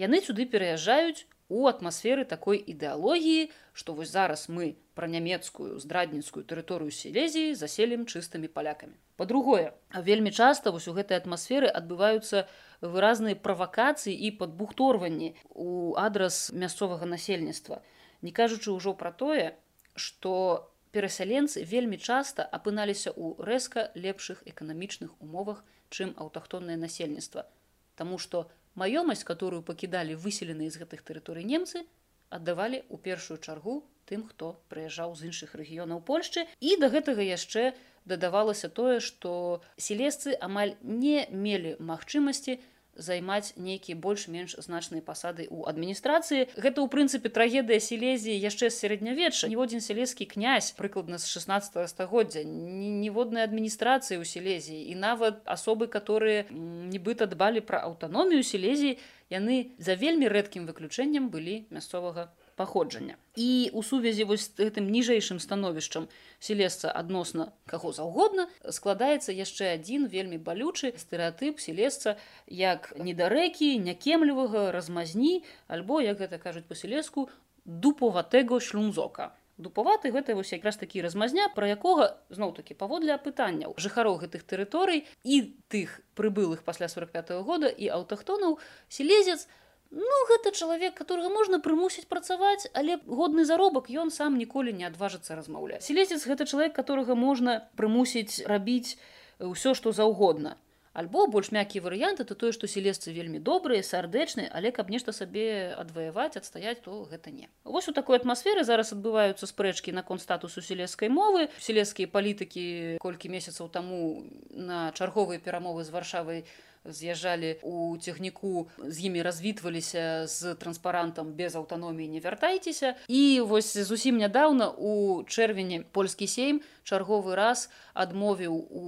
яны сюды пераязджаюць у атмасферы такой ідэалогіі што вось зараз мы пра нямецкую здрадніцкую тэрыторыю селезіі заселім чыстымі палякамі по-другое вельмі часта вось у гэтай атмасферы адбываюцца выразныя правакацыі і падбухторванні у адрас мясцовага насельніцтва. Не кажучы ўжо пра тое што перасяленцы вельмі часта апыналіся ў рэзка лепшых эканамічных умовах чым аўтахтоннае насельніцтва. Таму што маёмасць которую пакідалі выселеныя з гэтых тэрыторый немцы аддавалі ў першую чаргу тым хто прыязджаў з іншых рэгіёнаў польшчы. І да гэтага яшчэ дадавалася тое што селесцы амаль не мелі магчымасці займаць нейкія больш-менш значныя пасады ў адміністрацыі. Гэта ў прынцыпе трагедыя сілезіі яшчэ з сярэднявечча. Ніводзін сялезскі князь прыкладна з 16 стагоддзя ніводнай адміністрацыі ў сілезіі. І нават асобы которые нібыта дбалі пра аўтаномію сілезіі яны за вельмі рэдкім выключэннем былі мясцовага паходжання. І у сувязі вось гэтым ніжэйшым становішчам селесца адносна каго заўгодна складаецца яшчэ адзін вельмі балючы стэеатып селесца як недарэкі някемлівага размазні альбо як гэта кажуць па-селеску дупаватэго шлюмзока дупаваты гэта вось якраз такі размазня пра якога зноў такі паводле апытанняў жыхароў гэтых тэрыторый і тых прыбылых пасля 45 -го года і аўтахтонаў селезец на Ну гэта чалавек которого можна прымусіць працаваць але годны заробак ён сам ніколі не адважыцца размаўляць. Селезец гэта чалавек которого можна прымусіць рабіць ўсё што заўгодна. Альбо больш мяккі варыянт это тое што селесцы вельмі добрыя сардэчныя але каб нешта сабе адваяваць адстаяць то гэта не. Вось у такой атмасферы зараз адбываюцца спрэчкі наконт статусу селескай мовы. Селескія палітыкі колькі месяцаў таму на чарговыя перамовы з варшавай з'язджалі у цягніку з імі развітваліся з транспарантам без аўтаноміі не вяртайцеся і вось зусім нядаўна у чэрвені польскі сейм чарговы раз адмовіў у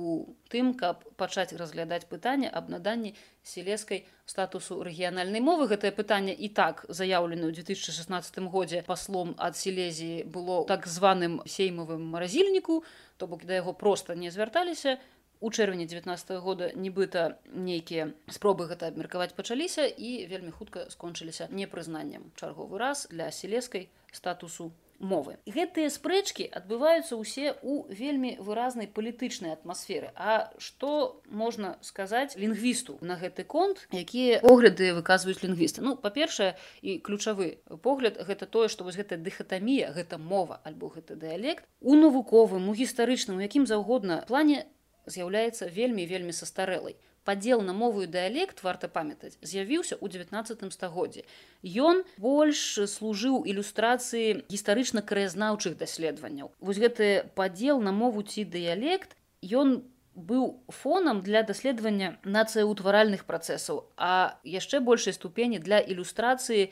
тым каб пачаць разглядаць пытанне аб наданні селескай статусу рэгіянальнай мовы. Гэтае пытанне і так заяўлена ў 2016 годзе паслом ад сілезіі было так званым сеймавым маразільніку то бок да яго просто не звярталіся у чэрвені 19 года нібыта нейкія спробы гэта абмеркаваць пачаліся і вельмі хутка скончыліся непрызнаннем чарговы раз для селескай статусу мовы. Гэтыя спрэчкі адбываюцца ўсе ў вельмі выразнай палітычнай атмасферы. А што можна сказаць лінгвісту на гэты конт, якія погляды выказваюць лінгвісты. Ну па-першае і ключавы погляд гэта тое, што вось гэта дыхатамія, гэта мова альбо гэта дыялект у навуковым, у гістарычным, якім заўгодна плане з'яўляецца вельмі вельмі састарэлай. Падзел на мову і дыялект варта памятаць з'явіўся ў 19 стагоддзе ён больш служыў ілюстрацыі гістарычна краязнаўчых даследаванняў. Вось гэты падзел на мову ці дыялект ён быў фонам для даследавання нацыяўтваральных працэсаў а яшчэ большай ступені для ілюстрацыі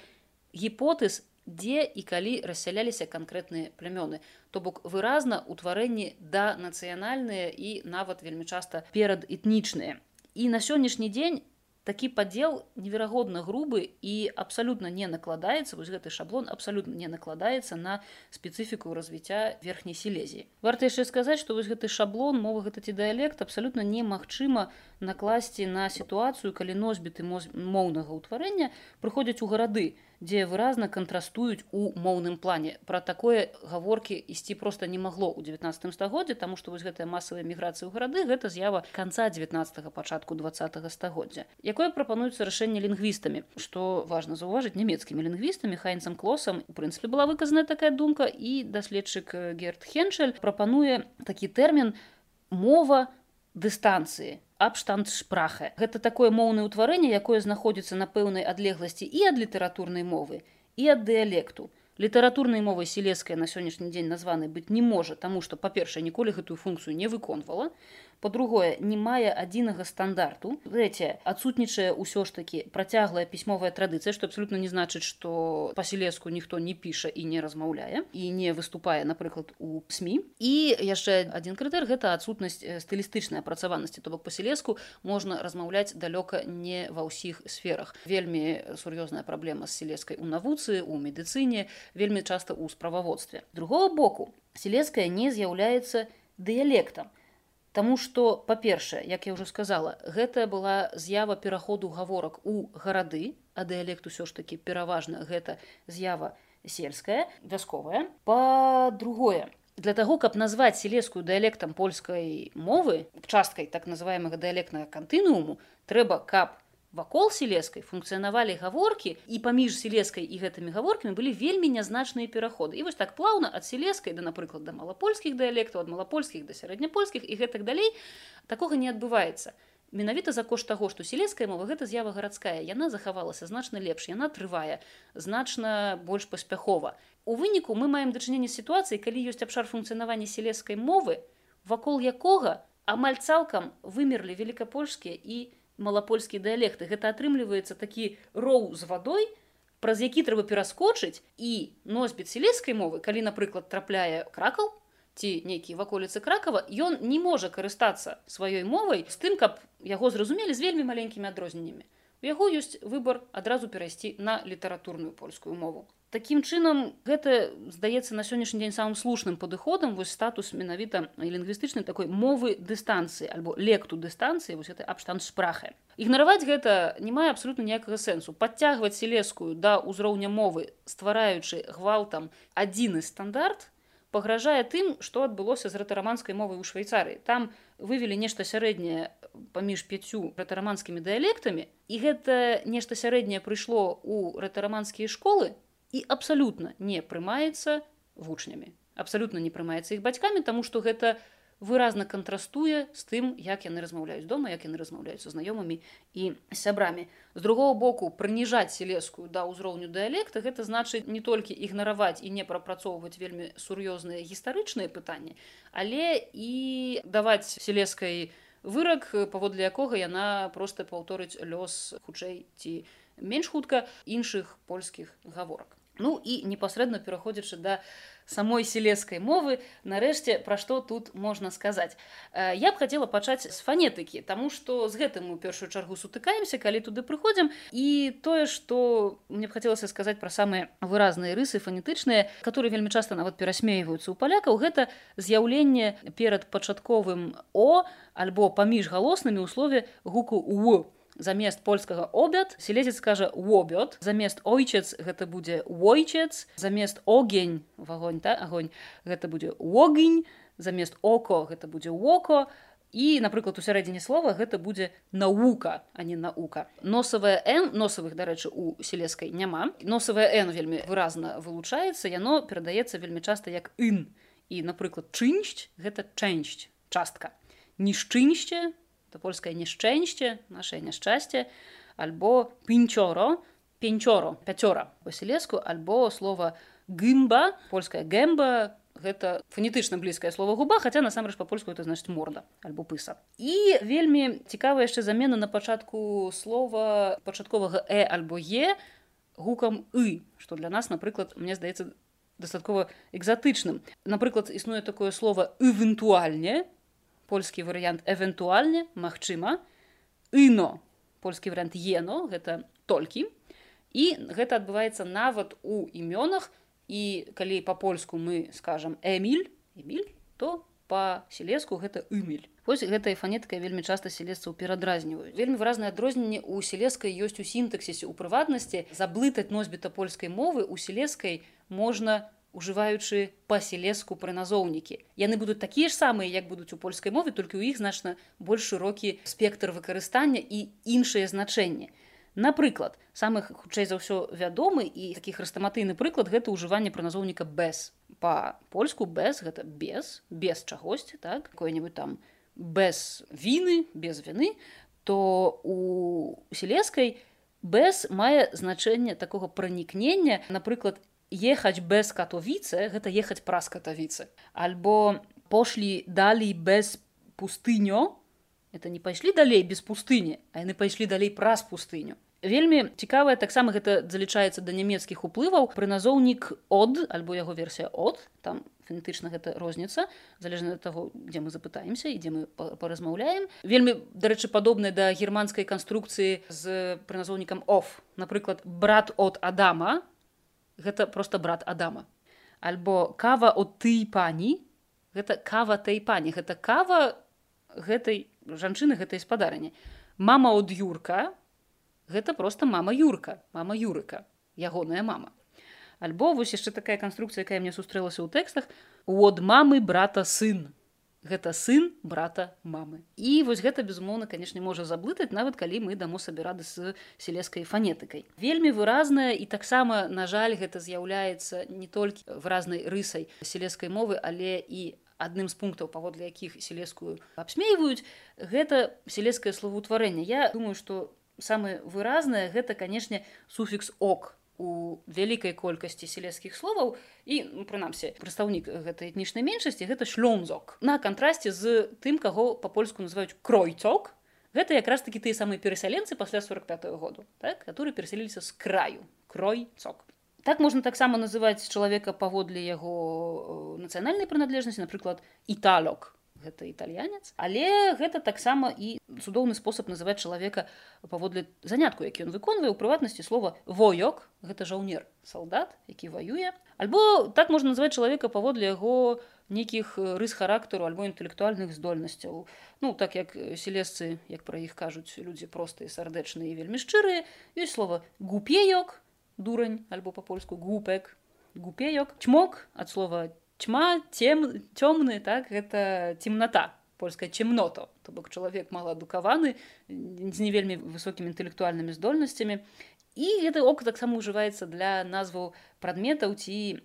гіпотэз дзе і калі рассяляліся канкрэтныя плямёны то бок выразна ўтварэнні да нацыянальныя і нават вельмі часта перад этнічныя і на сённяшні дзень такі падзел неверагодна грубы і абсалютна не накладаецца вось гэты шаблон абсалютна не накладаецца на спецыфіку развіцця верхняй сілезіі. Варта яшчэ сказаць што вось гэты шаблон мовы гэта ці дыялект абсалютна немагчыма накласці на сітуацыю калі носьбіты моўнага ўтварэння прыходзяць у гарады дзе выразна кантрастуюць у моўным плане. Пра такое гаворкі ісці просто не магло ў 19 стагоддзе таму што вось гэтая масавая міграцыя ў гарады гэта з'ява канца 19 пачатку два стагоддзя якое прапануецца рашэнне лінгвістамі што важна заўважыць нямецкімі лінгвістамі хайнцам клосам у прынцыпе была выказаная такая думка і даследчык герт хеншель прапануе такі тэрмін мова дыстанцыі абштандшпрахе. Гэта такое моўнае ўтварэнне, якое знаходзіцца на пэўнай адлегласці і ад літаратурнай мовы і ад дыялекту літаратурнай мовай селеская на сённяшні дзень названы быць не можа таму што па-першае ніколі гэтую функцыю не выконвала по-другое не мае адзінага стандарту трэцяе адсутнічае ўсё ж такі працяглая пісьмовая традыцыя што абсолютно не значыць што па-селеску ніхто не піша і не размаўляе і не выступае напрыклад у сМ і яшчэ адзін крытэр гэта адсутнасць стылістычнай апрацаванасці то бок па-селеску можна размаўляць далёка не ва ўсіх сферах вельмі сур'ёзная праблема з селескай у навуцы у медыцыне вельмі часта ў справаводстве. другого боку, селецкая не з'яўляецца дыялектам. Таму што, па-першае, як я ўжо сказала, гэта была з'ява пераходу гаворак у гарады, а дыялект усё ж такі пераважна гэта з'ява сельская, вясковая. Па-другое, Для таго, каб назваць селескую дыялектам польскай мовы, часткай так называемага дыялектнага кантынууму, трэба, каб вакол селескай функцыянавалі гаворкі і паміж селескай і гэтымі гаворкамі былі вельмі нязначныя пераходы. І вось так плаўна ад селескай да напрыклад да малапольскіх дыялектаў ад малапольскіх да сярэдняпольскіх і гэтак далей такога не адбываецца. Менавіта за кошт таго што селеская мова гэта з'ява гарадская. Яна захавалася значна лепш яна трывае значна больш паспяхова. У выніку мы маем дачыненне сітуацыі калі ёсць абшар функцыянавання селескай мовы вакол якога амаль цалкам вымерлі великкапольскія і не малапольскія дыялекты. Гэта атрымліваецца такі роў з вадой праз які трэба пераскочыць і носьбіт селескай мовы калі напрыклад трапляе кракал ці нейкі ваколіцы кракава ён не можа карыстацца сваёй мовай з тым каб яго зразумелі з вельмі маленькімі адрозненнямі. У яго ёсць выбор адразу перайсці на літаратурную польскую мову Такім чынам гэта здаецца на сённяшні дзень самым слушным падыходам вось статус менавіта лінгвістычнай такой мовы дыстанцыі альбо лекту дыстанцыі вось это абштан спрахе. Ігнараваць гэта не мае абсалютна ніякага сэнсу падцягваць селескую да ўзроўня мовы ствараючы гвалтам адзіны стандарт пагражае тым што адбылося з ратараманскай мовай у швейцарыі там вывелі нешта сярэдняе паміж пяцю ратараманскімі дыялектамі і гэта нешта сярэдняе прыйшло ў ратараманскія школы і абсалютна не прымаецца вучнямі. Абсалютна не прымаецца іх бацькамі таму што гэта выразна кантрастуе з тым як яны размаўляюць дома як яны размаўляюцца знаёмымі і сябрамі. З другого боку прыніжаць селескую да ўзроўню дыялекта гэта значыць не толькі ігнараваць і не прапрацоўваць вельмі сур'ёзныя гістарычныя пытанні але і даваць селескай вырак паводле якога яна проста паўторыць лёс хутчэй ці менш хутка іншых польскіх гаворак ну і непасрэдна пераходзячы да самой селескай мовы. Нарэшце пра што тут можна сказаць э, я б хацела пачаць з фанетыкі Таму што з гэтым у першую чаргу сутыкаемся калі туды прыходзім. І тое што мне б хацелася сказаць пра самыя выразныя рысы фанетычныя которые вельмі часта нават перасмейваюцца ў палякаў. Гэта з'яўленне перад пачатковым о альбо паміж галоснымі ў слове гуку у замест польскага обяд селезец скажа вобёт замест ойчец гэта будзе войчец замест огень вагонь та агонь гэта будзе огень замест око гэта будзе око і напрыклад у сярэдзіне слова гэта будзе навука а не наука носавая н носавых дарэчы у селескай няма. Носавая н вельмі выразна вылучаецца яно перадаецца вельмі часта як ін і напрыклад чыншць гэта чэншць частка. Нішчыншце то польскае няшчэншце наше няшчасце альбо пінчоро пенчоро пяцёра васілеску альбо слова гымба польская гэмба гэта фанетычна блізкае слово губа хаця насамрэч па-польску это значит морда альбо пыса і вельмі цікавая яшчэ замена на пачатку слова пачатковага э альбо е гукам и что для нас напрыклад мне здаецца дастаткова экзатычным напрыклад існуе такое слово эвентуальне польскі варыянт эвентуальне магчыма іно польскі вариант ено гэта толькі і гэта адбываецца нават у імёнах і калі по-польску мы скажем эмиль эмиль то по-селеску гэта ымель Вось гэтая фанетка вельмі часта селесцаў перадразніваюць. Вельмі выразнае адрозненне у селескай ёсць у сінтаксісе у прыватнасці. Заблытаць носьбіта польскай мовы у селескай можна ужываючы па-селеску пры назоўнікі. Яны будуць такія ж самыя, як будуць у польскай мове, толькі ў іх значна больш шырокі спектр выкарыстання і іншыя значэнні. Напрыклад, самых хутчэй за ўсё вядомы і такі хрыстаматыйны прыклад гэта ўжыванне прыназоўніка без. Па-польску без гэта без, без чагосьці, так какое-нибудь там без віны, без віны, то у селескай без мае значэнне такога пранікнення, напрыклад, ехаць без катовіцы гэта ехаць праз катавіцы альбо пошлі далей без пустыню это не пайшлі далей без пустыні а яны пайшлі далей праз пустыню вельмі цікавая таксама гэта залічаецца да нямецкіх уплываў прыназоўнік от альбо яго версія от там фанетычна гэта розніца залежна ад таго дзе мы запытаемся і дзе мы паразмаўляем вельмі дарэчы падобныя да германскай канструкцыі з прыназоўнікам оф напрыклад брат от адама гэта просто брат адама. Альбо кава от ты пані гэта кава той пані гэта кава гэтай жанчыны гэтай спадарыні мама от юрка гэта просто мама юрка мама юрыка ягоная мама. Альбо вось яшчэ такая канструкцыя якая мне сустрэлася ў тэкстах от мамы брата сын гэта сын брата мамы і вось гэта безумоўна канешне можа заблытаць нават калі мы дамо сабе рады з селескай фанетыкай. Вельмі выразная і таксама на жаль гэта з'яўляецца не толькі выразнай рысай селескай мовы але і адным з пунктаў паводле якіх селескую абсмейваюць гэта селескае словоутварэнне я думаю что самае выразнае гэта канешне суфікс ок у вялікай колькасці селескіх словаў і ну, прынамсі прадстаўнік гэтай этнічнай меншасці гэта шлёмзок на кантрасце з тым каго па-польску называюць кройцок гэта якраз такі тыя самыя перасяленцы пасля 45 -го году так которые перасяліліся з краю. Кройцок. Так можна таксама называць чалавека паводле яго э, нацыянальнай прыналежнасці напрыклад італок гэта італьянец але гэта таксама і цудоўны спосаб называць чалавека паводле занятку які ён выконвае у прыватнасці слова воёк гэта жаўнер салдат які ваюе. Альбо так можна назваць чалавека паводле яго нейкіх рыс характару альбо інтэлектуальных здольнасцяў. Ну так як селесцы як пра іх кажуць людзі простыя сардэчныя вельмі шчырыя ёсць слова гупеёк дурань альбо па-польску гупек гупеёк чмок ад слова тьма тем цёмны так гэта темнота польская чемното то бок чалавек маладукаваны з не вельмі высокімі інтэлектуальнымі здольнасцямі і гэты ок таксама ўжываецца для назваў прадметаў ці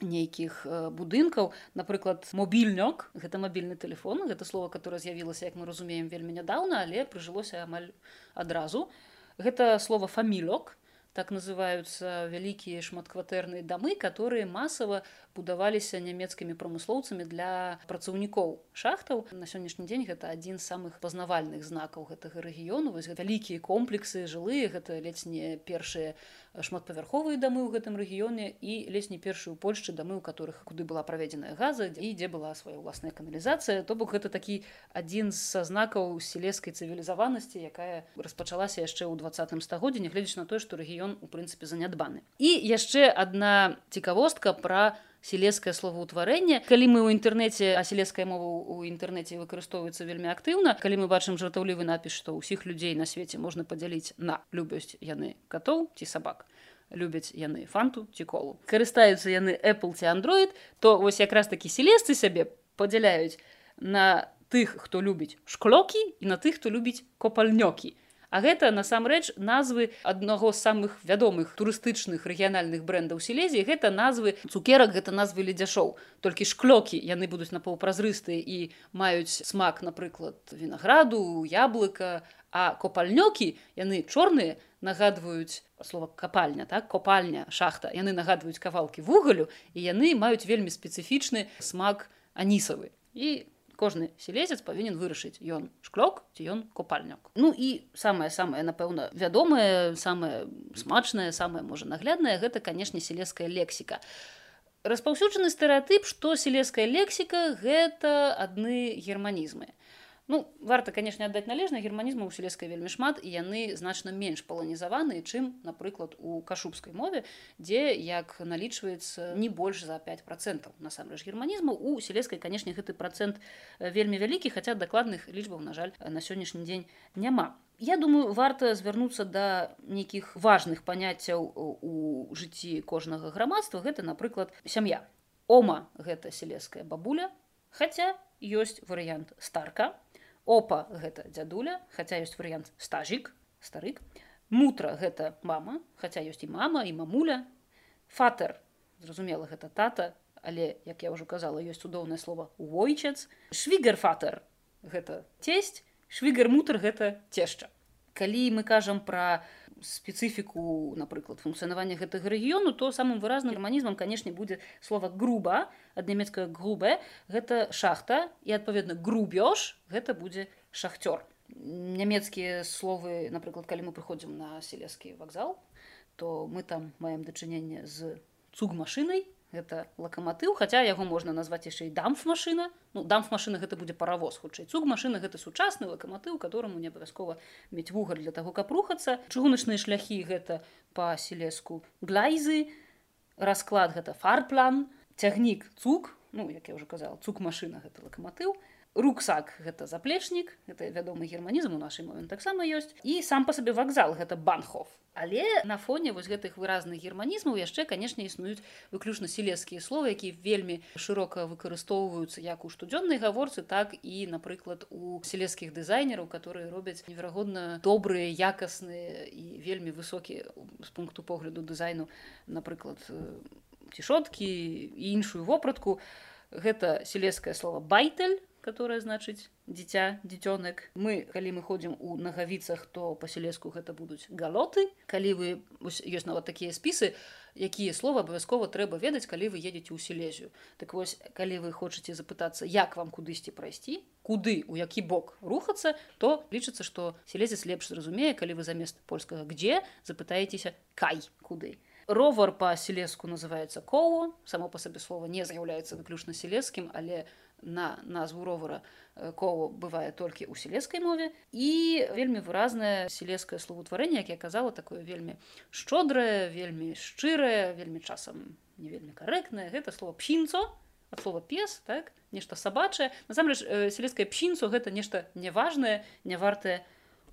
нейкіх будынкаў напрыклад мобільнёк гэта мабільны телефон. Гэта слово которое з'явілася як мы разумеем вельмі нядаўна але прыжылося амаль адразу гэта слово фамілёк так называются вялікія шматкватэрныя дамы которые масава будаваліся нямецкімі прамыслоўцамі для працаўнікоў шахтаў. На сённяшні дзень гэта адзін з самых пазнавальных знакаў гэтага рэгіёну. Вось вялікія комплексы жылыя гэта ледзь не першыя шматпавярховыя дамы ў гэтым рэгіёне і ледзь не першую польшчы дамы у которых куды была праведзеная газа і дзе была свая ўласная каналізацыя. То бок гэта такі адзін са знакаў селескай цывілізаванасці якая распачалася яшчэ ў двадцатым стагоддзі нягледзяч на тое што рэгіён у прынцыпе занядбаны. І яшчэ адна цікавостка пра селескае словаўтварэнне калі мы ў інтэрнэце а селеская мова ў інтэрнэце выкарыстоўваецца вельмі актыўна калі мы бачым жартаўлівы напіс што ўсіх людзей на свеце можна падзяліць на любасць яны катоў ці сабак любяць яны фанту ці колу карыстаюцца яны apple ці android то вось якраз такі селесцы сябе падзяляюць на тых хто любіць шклокі і на тых хто любіць копальнёкі А гэта насамрэч назвы аднаго з самых вядомых турыстычных рэгіянальных брэндаў селезіі гэта назвы цукерак гэта назвы ледзяшоў. Толькі шклёкі яны будуць напаўпразрыстыя і маюць смак напрыклад вінаграду яблыка. А копальнёкі яны чорныя нагадваюць слова капальня так? Копальня шахта. Яны нагадваюць кавалкі вугалю і яны маюць вельмі спецыфічны смак анісавы. І кожны селезец павінен вырашыць ён шклок ці ён купальнік ну і самае самае напэўна вядомае самае смачнае самае можа нагляднае гэта канешне селеская лексіка. Распаўсюджаны стэеатып што селеская лексіка гэта адны германізмы Ну варта канешне аддаць належна германізму ў селескай вельмі шмат і яны значна менш паланізаваныя чым напрыклад у кашубскай мове дзе як налічваецца не больш за 5 процентаў насамрэч германізму у селескай канешне гэты процент вельмі вялікі хаця дакладных лічбаў на жаль на сённяшні дзень няма Я думаю варта звярнуцца да нейкіх важных паняццяў у жыцці кожнага грамадства гэта напрыклад сям'я Ома гэта селеская бабуля хаця ёсць варыянт старка опа гэта дзядуля хаця ёсць варыянт стажік старык. Мутра гэта мама хаця ёсць і мама і мамуля. Фатер зразумела гэта тата але як я ўжо казала ёсць цудоўнае слово войчац швігерфатер гэта цесть швігер мутр гэта цешча. Калі мы кажам пра спецыфіку напрыклад функцыянавання гэтага рэгіёну то самым выразным германізмам канешне будзе слова груба ад нямецкая грубе гэта шахта і адпаведна грубёж гэта будзе шахцёр. Нямецкія словы напрыклад калі мы прыходзім на селескі вакзал то мы там маем дачыненне з цуг машынай гэта лакаматыў хаця яго можна назваць яшчэ і дамф машына ну дамф машына гэта будзе паравоз хутчэй цуг машына гэта сучасны лакаматыў которому не абавязкова мець вугаль для таго каб рухацца чыгуначныя шляхі гэта па селеску глайзы. Расклад гэта фарплан. Цягнік цуг. Ну як я уже казала цуг машына гэта лакаматыў руксак гэта заплечнік это вядомы германізм у нашай мове таксама ёсць і сам па сабе вакзал гэта банхов але на фоне вось гэтых выразных германізмаў яшчэ канешне існуюць выключна селескія словы які вельмі шырока выкарыстоўваюцца як у штодзённай гаворцы так і напрыклад у селескіх дызайнераў которые робяць неверагодна добрыя якасныя і вельмі высокія з пункту погляду дызайну напрыклад цішоткі і іншую вопратку. Гэта селескае слово байтель которая значыць дзіця дзіцёнак мы калі мы ходзім у нагавіцах то па-селеску гэта будуць галоты. Калі вы ёсць нават такія спісы якія слова абавязкова трэба ведаць калі вы едзеце ў селезію так вось калі вы хочаце запытацца як вам кудысьці прайсці куды у які бок рухацца то лічыцца што селезец лепш зразумее калі вы замест польскага где запытаецеся кай куды ровар па-селеску называется коу само па сабе слова не з'яўляецца выключна селескім але у на назву ровара э, колу бывае толькі ў селескай мове. І вельмі выразнае селескае словаўтварэнне як я казала такое вельмі шчодрае вельмі шчырае вельмі часам не вельмі карэктнае. Гэта слово псінцо ад слова пес так? Нешта сабачае. Насамрэч э, сельскае псінцу гэта нешта неважнае не вартае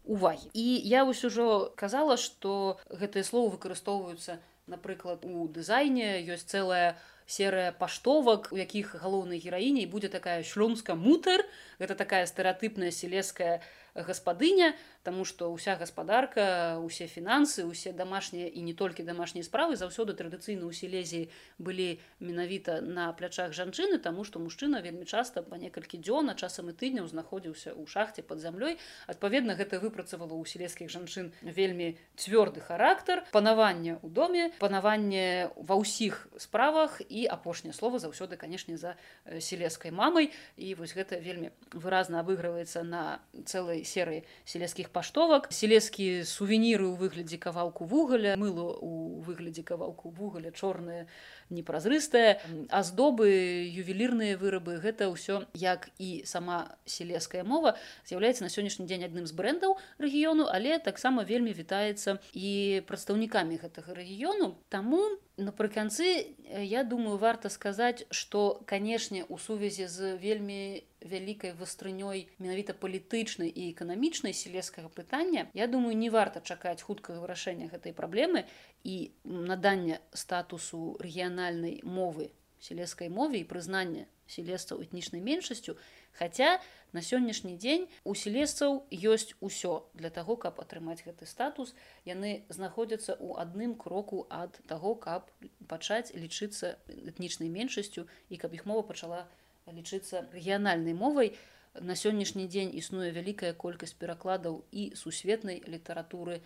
увагі і я вось ужо казала што гэтыя словы выкарыстоўваюцца напрыклад у дызайне ёсць цэлая серыя паштовак у якіх галоўнай гераіней будзе такая шлюмска мутер гэта такая стэеатыпная селеская гаспадыня Таму што ўся гаспадарка усе фінансы усе дамашнія і не толькі дамашнія справы заўсёды традыцыйна ў сілезіі былі менавіта на плячах жанчыны таму што мужчына вельмі часта па некалькі дзён а часам і тыдняў знаходзіўся ў шахце под зямлёй адпаведна гэта выпрацавала ў сілезскіх жанчын вельмі цвёрды характар панаванне ў доме панаванне ва ўсіх справах і апошняе слова заўсёды канешне за сілескай мамай і вось гэта вельмі выразна абыгрываецца на цэлай серыі сілескіх паштовак. Сілескія сувеніры ў выглядзе кавалку вугаля мыло у выглядзе кавалку вугаля чорныя непразрыстая аздобы ювелірныя вырабы гэта ўсё як і сама сілеская мова з'яўляецца на сённяшні дзень адным з брэндаў рэгіёну але таксама вельмі вітаецца і прадстаўнікамі гэтага рэгіёну. Таму напрыканцы я думаю варта сказаць что канешне у сувязі з вельмі вялікай вастрынёй менавіта палітычнай і эканамічнай сілескага пытання я думаю не варта чакаць хуткага вырашэння гэтай праблемы і надання статусу рэгіянальнай мовы сілескай мове і прызнання сілесцаў этнічнай меншасцю. Хаця на сённяшні дзень у сілесцаў ёсць усё для таго каб атрымаць гэты статус. Яны знаходзяцца ў адным кроку ад таго каб пачаць лічыцца этнічнай меншасцю і каб іх мова пачала лічыцца рэгіянальнай мовай на сённяшні дзень існуе вялікая колькасць перакладаў і сусветнай літаратуры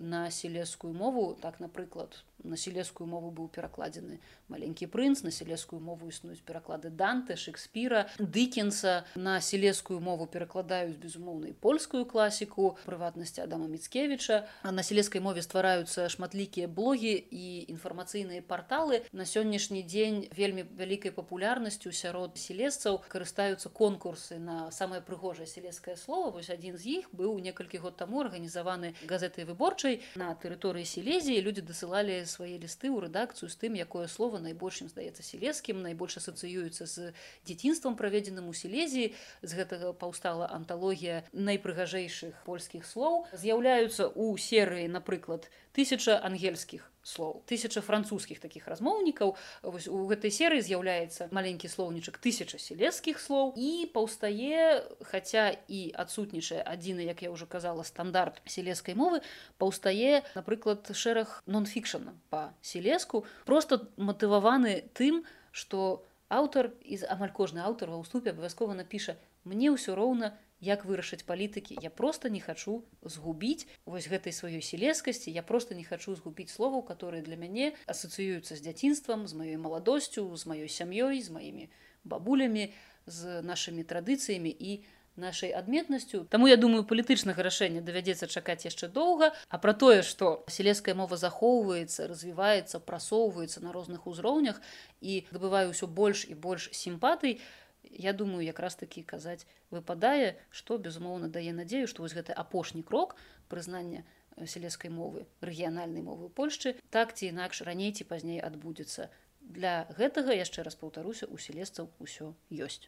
на сілескую мову. Так напрыклад на сілескую мову быў перакладзены маленькі прынц на сілескую мову існуюць пераклады данте шекспіра дыкенса на сілескую мову перакладаюць безумоўна і польскую класіку прыватнасці адама міцкевіча а на сілескай мове ствараюцца шматлікія блогі і інфармацыйныя парталы на сённяшні дзень вельмі вялікай папулярнасцю сярод сілесцаў карыстаюцца конкурсы на самае прыгожае сілескае слово. Вось адзін з іх быў некалькі год таму арганізаваны газетай выборчай на тэрыторыі сілезіі людзі дасылалі свае лісты ў рэдакцыю з тым якое слово найбольшым здаецца сілескім найбольш асацыюецца з дзяцінствам праведзеным у сілезіі. З гэтага паўстала анталогія найпрыгажэйшых польскіх слоў. З'яўляюцца у серыі напрыклад тысяча ангельскіх слоў тысяча французскіх таких размоўнікаў вось у гэтай серыі з'яўляецца маленькі слоўнічак тысяча сілескіх слоў і паўстае хаця і адсутнічае адзіны як я ўжо казала стандарт сілескай мовы паўстае напрыклад шэраг нон-фікшана по сілеску просто матываваны тым что аўтар і амаль кожны аўтар ва ўступе абавязкова напіша мне ўсё роўна як вырашыць палітыкі. Я просто не хачу згубіць вось гэтай сваёй сілескасці. Я просто не хачу згубіць словаў которые для мяне асацыююцца з дзяцінствам з маёй маладосцю з маёй сям'ёй з маімі бабулямі з нашымі традыцыямі і нашай адметнасцю. Таму я думаю палітычнага рашэння давядзецца чакаць яшчэ доўга. А пра тое што сілеская мова захоўваецца развіваецца прасоўваецца на розных узроўнях і дабываю ўсё больш і больш сімпатый я думаю якраз такі казаць выпадае што безумоўна дае надзею што вось гэты апошні крок прызнання э, сялескай мовы рэгіянальнай мовы польшчы так ці інакш раней ці пазней адбудзецца. Для гэтага яшчэ раз паўтаруся у селесцаў усё ёсць